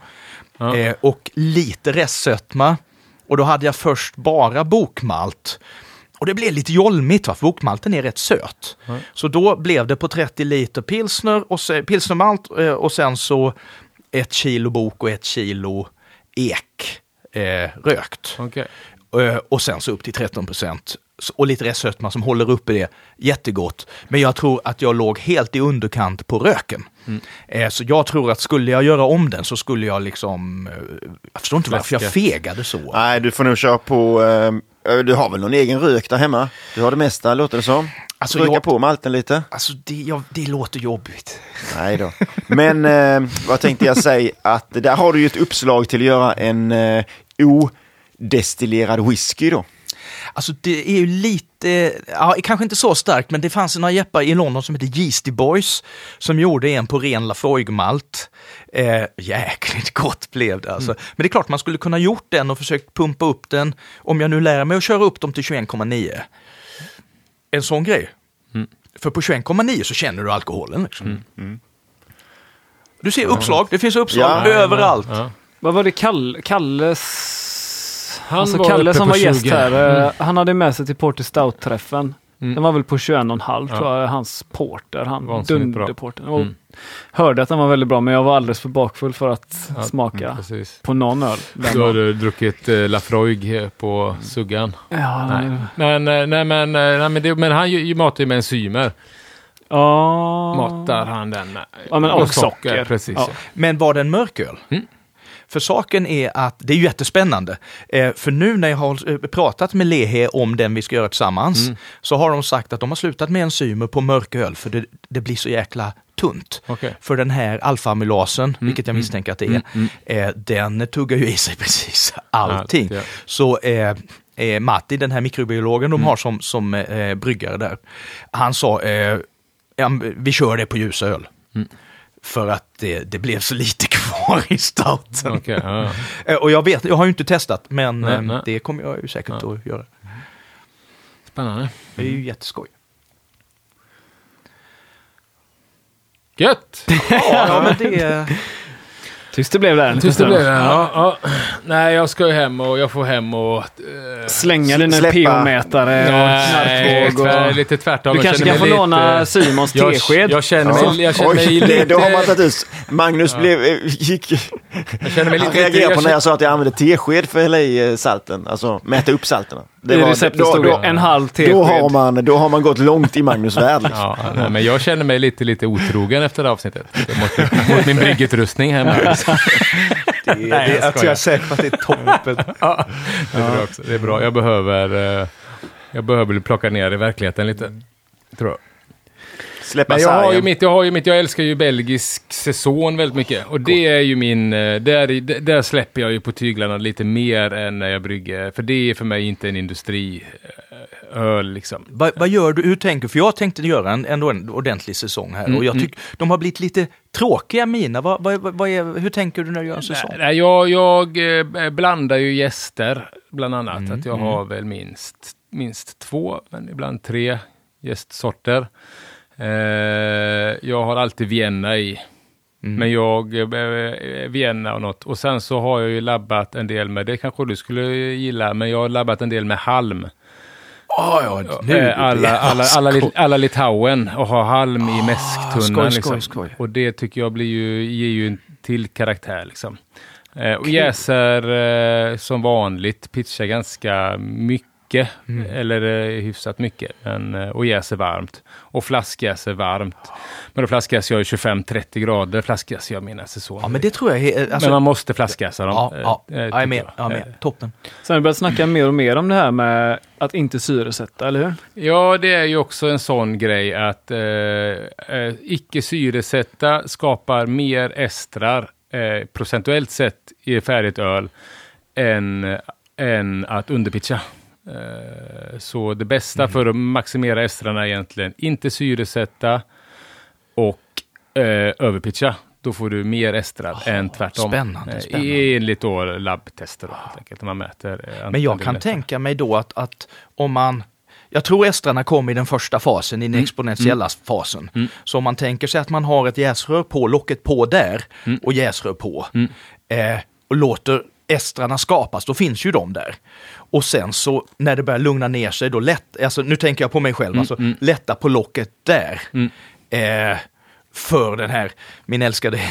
Ja. Eh, och lite restsötma. Och då hade jag först bara bokmalt. Och det blev lite jolmigt, va? för bokmalten är rätt söt. Så då blev det på 30 liter pilsner och se, pilsnermalt eh, och sen så ett kilo bok och ett kilo ek eh, rökt. Okej. Eh, Och sen så upp till 13 procent. Och lite restsötma som håller uppe det. Jättegott. Men jag tror att jag låg helt i underkant på röken. Eh, Så jag tror att skulle jag göra om den så skulle jag liksom... eh, Jag förstår inte varför jag fegade så. Nej, du får nog köra på... Eh, du har väl någon egen rök där hemma? Du har det mesta, låter det som. Alltså, Röka jag- på malten lite. Alltså det, ja, det låter jobbigt. Nej då. Men eh, vad tänkte jag säga? Att där har du ju ett uppslag till att göra en eh, odestillerad whisky då. Alltså det är ju lite, ja, kanske inte så starkt, men det fanns några jeppar i London som heter Yeasty Boys som gjorde en på ren Lafoig-malt. Eh, jäkligt gott blev det alltså. Men det är klart man skulle kunna gjort den och försökt pumpa upp den, om jag nu lär mig att köra upp dem till 21,9. En sån grej. För på 21,9 så känner du alkoholen. Liksom. Du ser uppslag, det finns uppslag Ja, överallt. Ja. Vad var det Kalle, Kalles... Han alltså var Kalle som var gäst 20. här, Mm. eh, han hade med sig till Porter Stout-träffen. Mm. Den var väl på 21,5 Ja. tror jag, hans porter, han dunderporter. Och Mm. Hörde att den var väldigt bra, men jag var alldeles för bakfull för att Ja, smaka mm, Precis. på någon öl. Den Då har du druckit eh, Lafroig på suggan. Ja, Nej. nej. Men, eh, nej, men, eh, nej, men, det, men han ju- ju matar ju med enzymer. Ja. Matar han den med. Ja, men och socker. Precis. Ja. Ja. Men var det en mörköl? Mm. För saken är att det är jättespännande. Eh, för nu när jag har eh, pratat med Lehe om den vi ska göra tillsammans Mm. så har de sagt att de har slutat med enzymer på mörköl för det, det blir så jäkla tunt. Okej. För den här alfa-amylasen, vilket jag mm, misstänker att det är, mm, mm. eh, den tuggar ju i sig precis allting. Allt, ja. Så eh, eh, Matti, den här mikrobiologen Mm. de har som, som eh, bryggare där, han sa vi kör det på ljusöl. Mm. För att det, det blev så lite kvar i stouten. Okej, ja, ja. Eh, Och jag vet, jag har ju inte testat, men Nej, eh, nej. det kommer jag ju säkert Ja. att göra. Spännande. Det är ju jätteskoj. Gött! Ja, men det... Tyst det blev där. Tyst det blev det. Ja, ja. Nej, jag ska ju hem och jag får hem och... eh, Slänga dina Släppa. pH-mätare och Nej, knarkvåg. tvär, lite tvärtom. Du kanske kan få låna Simons Jag, tesked. jag känner Ja. mig, jag känner mig Oj, lite... då har man tagit ut. Magnus blev, eh, gick, jag känner mig han lite... reagerade på när jag sa att jag använde tesked för att hälla i eh, salten. Alltså mäta upp salterna. Det I det en halv då, har tesked. man, då har man gått långt i Magnus värld. Liksom. Ja, nej, men jag känner mig lite, lite otrogen efter det här avsnittet. Mot, mot min bryggutrustning hemma. det, Nej, det, jag jag, jag är säker på att det är toppen. Det är bra också. Det är bra. Jag behöver, eh, jag behöver plocka ner i verkligheten lite. Tror jag. Släppa Men jag har, ju mitt, jag har ju mitt, jag älskar ju belgisk säsong väldigt mycket. Och det är ju min, eh, där, där släpper jag ju på tyglarna lite mer än när jag brygger. För det är för mig inte en industriöl liksom. Vad, vad gör du? Hur tänker du? För jag tänkte göra en, ändå en ordentlig säsong här och jag Mm, tycker de har blivit lite tråkiga mina. Vad, vad, vad, är, hur tänker du när du gör en säsong? Nej, jag, jag eh, blandar ju gäster, bland annat. att jag har väl minst, minst två, men ibland tre gästsorter. Eh, jag har alltid Vienna i. Men jag, eh, Vienna och något. Och sen så har jag ju labbat en del med, det kanske du skulle gilla, men jag har labbat en del med halm. Ah, ja, nu, Eh, alla, alla, alla, alla Litauen och ha halm i mäsktunnan. skoj, liksom. skoj, skoj. Och det tycker jag blir ju, ger ju en till karaktär. Liksom. Eh, och jäser eh, som vanligt, pitchar ganska mycket mycket, eller eh, hyfsat mycket, men, eh, och jäser varmt. Och flaskjäser varmt. Men då flaskjäser jag i 25-30 grader, flaskjäser jag mina säsonger. Ja, men det tror jag är... Alltså, men man måste flaskjäsa dem. ja, ja, eh, eh, jag är med. Jag är Eh, med. Toppen. Sen har vi börjat snacka mer och mer om det här med att inte syresätta, eller hur? Ja, det är ju också en sån grej att eh, eh, icke syresätta skapar mer estrar eh, procentuellt sett i färdigt öl än, än att underpitcha. Eh, så det bästa för att maximera estrarna är egentligen inte syresätta och eh, överpitcha. Då får du mer estrar än tvärtom. spännande, Eh, spännande. Enligt då labbtester då, man mäter. eh, Men jag kan estrar. tänka mig då att, att om man jag tror estrarna kommer i den första fasen, i den exponentiella fasen. Så om man tänker sig att man har ett jäsrör på, locket på där och jäsrör på. Eh, och låter estrarna skapas, då finns ju de där. Och sen så när det börjar lugna ner sig, då lätt, alltså nu tänker jag på mig själv, alltså lätta på locket där. Eh, för den här, min älskade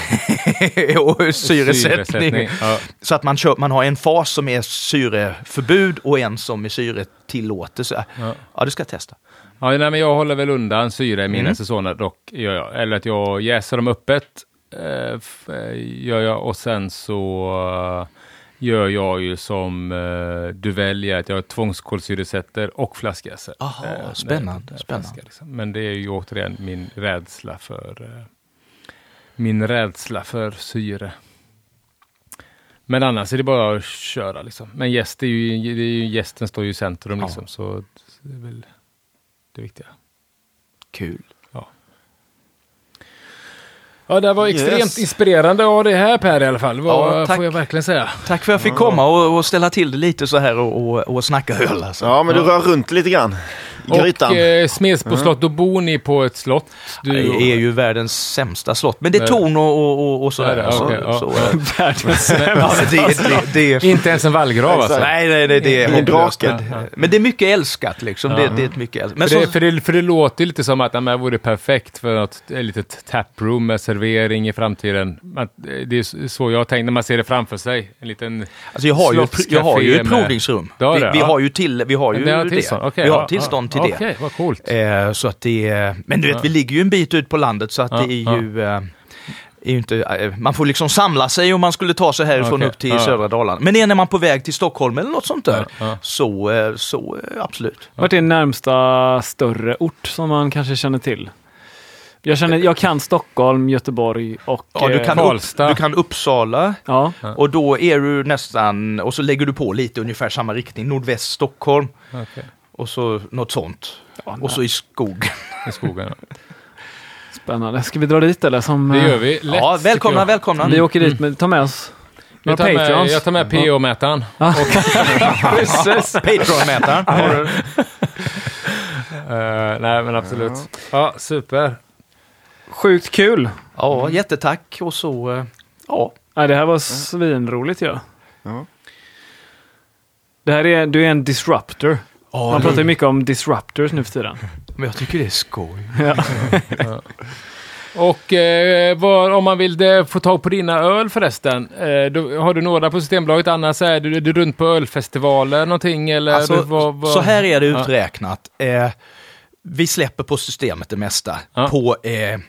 syresättning. Syresättning, ja. Så att man, kör, man har en fas som är syreförbud och en som är syretillåtelse. Ja. ja, det ska testa. Ja, nej, men jag håller väl undan syre i mina Mm. säsonger dock. Gör jag. Eller att jag jäser dem öppet. Eh, eh, gör jag. Och sen så gör jag ju som eh, du väljer, att jag tvångskolsyresätter och flaskjäser. Aha, Eh, spännande, jag spännande. flaskar, liksom. Men det är ju återigen min rädsla för eh, min rädsla för syre. Men annars är det bara att köra liksom. Men gäst är ju, det är ju gästen står ju i centrum Ja. liksom. Så det är väl det viktiga. Kul. Ja, det var Yes. extremt inspirerande av det här Per i alla fall. Vad Ja, tack. får jag verkligen säga. Tack för att jag fick komma och, och ställa till det lite så här och, och, och snacka öl. Alltså. Ja, men du rör runt lite grann grytan. Och eh, Smedsbo slott, då bor ni på ett slott. Du, Det är ju världens sämsta slott. Men det är torn och, och, och, och sådär. Ja, alltså. ja. så, Ja. eh, Världens ja, det, det, det är... Inte ens en vallgrav alltså. Nej, nej, nej, det är Ingen hopplöst. drake. Ja, ja. Men det är mycket älskat liksom. Det, det är ett mycket älskat. Men För, så, det, för, det, för det låter ju lite som att det här vore perfekt för något ett litet taproom med servering i framtiden. Man, det är så jag tänkt när man ser det framför sig. En liten alltså jag, har ju, ett- jag har ju ett slottscafé med- provningsrum. Du har Vi, det, vi ja. har ju, till, vi har ju Det har det. tillstånd, okej, vi har ja, tillstånd till ja, det. Okej, vad coolt. Eh, så att det är, men du vet, vi ligger ju en bit ut på landet så att det är ju, eh, är inte, eh, man får liksom samla sig om man skulle ta sig härifrån Okej, upp till ja. södra Dalarna. Men är när man på väg till Stockholm eller något sånt där, Ja, ja. så, eh, så eh, absolut. Vart är närmsta större ort som man kanske känner till? Jag, känner, jag kan Stockholm, Göteborg och... Ja, du kan, upp, Karlstad. du kan Uppsala ja. och då är du nästan, och så lägger du på lite ungefär samma riktning, nordväst Stockholm Okej. Och så något sånt. Ja, Och så i skog. I skogen. ja. Spännande. Ska vi dra dit eller? Som, Det eh, gör vi. Lätt, ja, välkomna, välkomna. Vi åker dit, med, ta med oss Jag tar, med, jag tar med PO-mätaren. Precis. Patreon-mätaren. Eh, nej, men absolut. Ja, super. Sjukt kul! Ja, jättetack och så, eh, ja. Nej, det här var svinroligt ju. Ja. Ja. Det här är, du är en disruptor. Ja, Man pratar ju mycket om disruptors nu för tiden. Men jag tycker det är skoj. Och eh, var, om man vill det, få tag på dina öl förresten, eh, då, har du några på Systembolaget? Annars är du, är du runt på ölfestivaler någonting? Eller Alltså, du, vad, vad? Så här är det Ja. uträknat. Eh, vi släpper på systemet det mesta. Ja. På, eh, eh,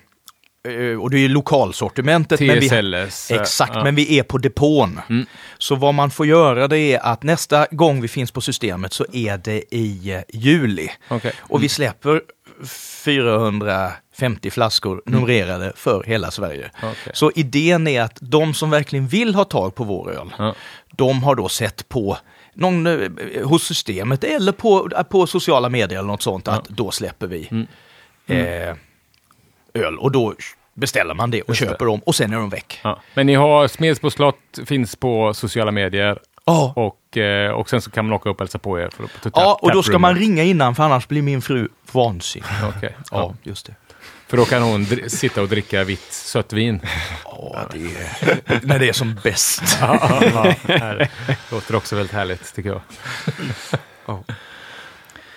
och det är ju lokalsortimentet. men vi, TSLS. eh, exakt, ja. men vi är på depån. Mm. Så vad man får göra det är att nästa gång vi finns på systemet så är det i eh, juli. Okej. Och vi släpper 450 flaskor numrerade för hela Sverige. Okej. Så idén är att de som verkligen vill ha tag på vår öl, Ja. de har då sett på någon, eh, hos systemet eller på, på sociala medier eller något sånt att då släpper vi Mm. Eh, öl och då beställer man det och Just det. köper dem och sen är de väck. Ja. Men ni har Smedsbo slott, finns på sociala medier Ja, och, eh, och sen så kan man åka upp och hälsa på er. För, på ja och då ska man ringa innan för annars blir min fru vansinnig. Okej. Ja, Ja. just det. För då kan hon sitta och dricka vitt sött vin. Ja, det är, när det är som bäst. ja, ja, det låter också väldigt härligt tycker jag. Ja.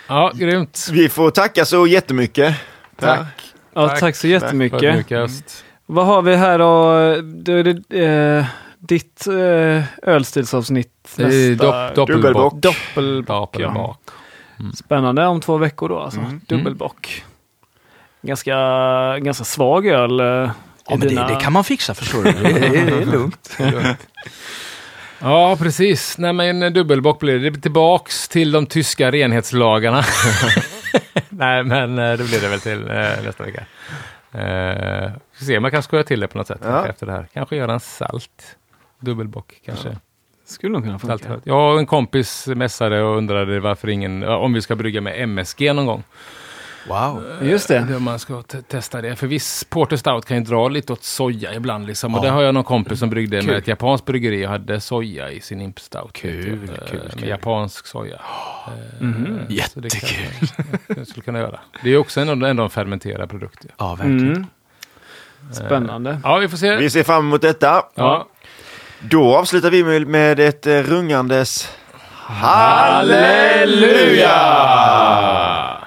Ja, grymt. Vi får tacka så jättemycket. Tack. Ja, Tack. tack så jättemycket. Ödmjukast. Vad har vi här då? Det, det, eh, ditt eh, ölstilsavsnitt Det nästa... dopp- doppelbock. Doppelbock. ja. Doppelbock. Spännande om två veckor då alltså. Dubbelbock. Ganska, ganska svag öl. eh, Ja, men det, dina- det kan man fixa förstår du. Det är, det lugnt. Ja, precis. Nej, men en dubbelbock blir det. Det tillbaks till de tyska renhetslagarna. Nej, men eh, det blir det väl till eh, nästa vecka. Eh, ska se om jag kan skoja till det på något sätt Ja. efter det här. Kanske göra en salt dubbelbock kanske. Skulle nog kunna Salt. funka. Jag och en kompis mässade och undrade varför ingen, ja, om vi ska brygga med MSG någon gång. Wow. Just det. Om man ska te- testa det. För viss Porter Stout kan ju dra lite åt soja ibland. Liksom. Och Ja. det har jag någon kompis som bryggde Kul. med ett japanskt bryggeri och hade soja i sin Imp Stout. Kul, Eh, kul, Med kul. japansk soja. Eh, så det Jättekul. kan jag skulle kunna göra. Det är också ändå, ändå en fermenterad produkt. Ja, verkligen. Mm. Spännande. Ja, vi får se. Vi ser fram emot detta. Ja. Då avslutar vi med, ett eh, rungandes Halleluja!